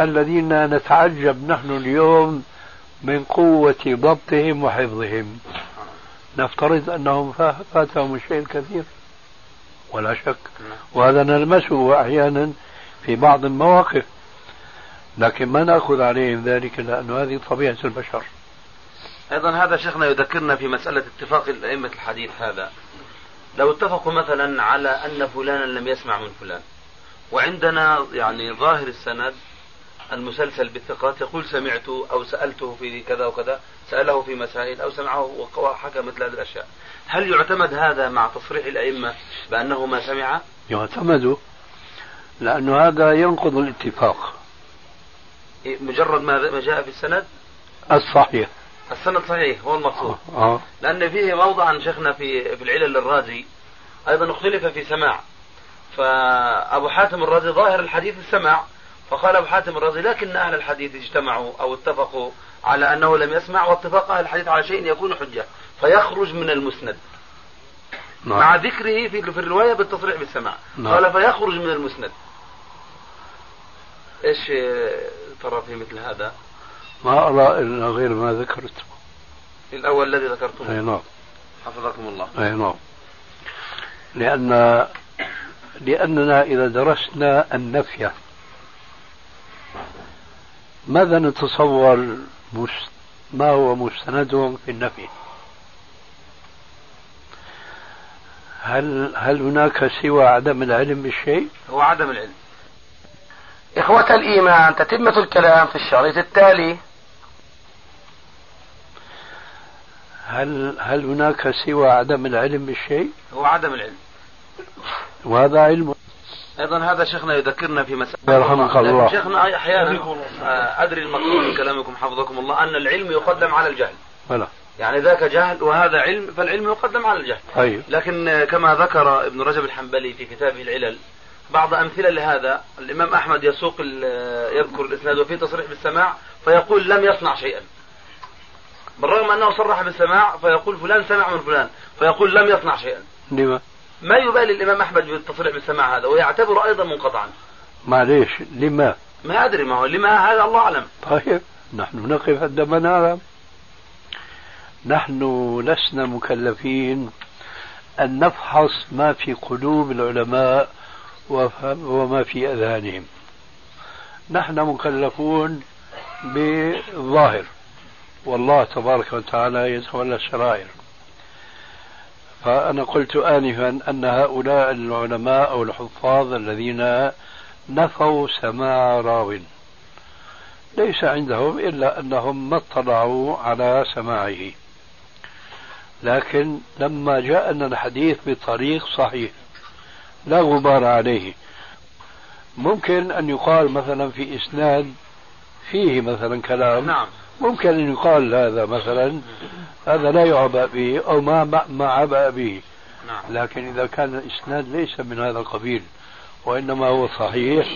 الذين نتعجب نحن اليوم من قوة ضبطهم وحفظهم. نفترض أنهم فاتهم الشيء الكثير. ولا شك. وهذا نلمسه أحيانا في بعض المواقف. لكن ما نأخذ عليهم ذلك لأنه هذه طبيعة البشر. أيضا هذا شيخنا يذكرنا في مسألة اتفاق أئمة الحديث هذا. لو اتفقوا مثلا على أن فلانا لم يسمع من فلان وعندنا يعني ظاهر السند المسلسل بالثقات يقول سمعت أو سألته في كذا وكذا سأله في مسائل أو سمعه وحكى مثل هذه الأشياء. هل يعتمد هذا مع تصريح الأئمة بأنه ما سمع؟ يعتمد لأنه هذا ينقض الاتفاق. إيه، مجرد ما جاء في السند؟ الصحيح. السند صحيح هو المقصود آه. آه. لأن فيه موضعا شيخنا في في العلل الرازي أيضا اختلف في سماع فأبو حاتم الرازي ظاهر الحديث السماع فقال أبو حاتم الرازي لكن أهل الحديث اجتمعوا أو اتفقوا على أنه لم يسمع واتفاق أهل الحديث على شيء يكون حجة فيخرج من المسند نعم. مع ذكره في في الرواية بالتصريح بالسماع نعم. قال فيخرج من المسند إيش ترى في مثل هذا؟ ما أرى إلا غير ما ذكرت الأول الذي ذكرته. أي نعم. حفظكم الله. أي نعم. لأن لأننا إذا درسنا النفي ماذا نتصور ما هو مستندهم في النفي؟ هل هل هناك سوى عدم العلم بالشيء؟ هو عدم العلم. إخوة الإيمان تتمة الكلام في الشريط التالي. هل هل هناك سوى عدم العلم بالشيء؟ هو عدم العلم. وهذا علم. أيضا هذا شيخنا يذكرنا في مسألة يرحمك الله. شيخنا أحيانا آه، أدري المقصود من كلامكم حفظكم الله أن العلم يقدم على الجهل. ولا يعني ذاك جهل وهذا علم فالعلم يقدم على الجهل. طيب. لكن كما ذكر ابن رجب الحنبلي في كتابه العلل بعض أمثلة لهذا الإمام أحمد يسوق يذكر الإسناد وفيه تصريح بالسماع فيقول لم يصنع شيئا. بالرغم أنه صرح بالسماع فيقول فلان سمع من فلان فيقول لم يصنع شيئا. لما؟ ما يبالي الإمام أحمد بالتصريح بالسماع هذا ويعتبره أيضا منقطعا. معليش لما؟ ما أدري ما هو لما هذا الله أعلم. طيب نحن نقف عندما نعلم نحن لسنا مكلفين أن نفحص ما في قلوب العلماء وما في أذهانهم. نحن مكلفون بالظاهر والله تبارك وتعالى يتولى السرائر فأنا قلت آنفا أن هؤلاء العلماء أو الحفاظ الذين نفوا سماع راوٍ. ليس عندهم إلا أنهم ما اطلعوا على سماعه. لكن لما جاءنا الحديث بطريق صحيح لا غبار عليه. ممكن أن يقال مثلا في إسناد فيه مثلا كلام نعم. ممكن أن يقال هذا مثلا هذا لا يعبأ به أو ما ما عبأ به. نعم. لكن إذا كان الإسناد ليس من هذا القبيل وإنما هو صحيح.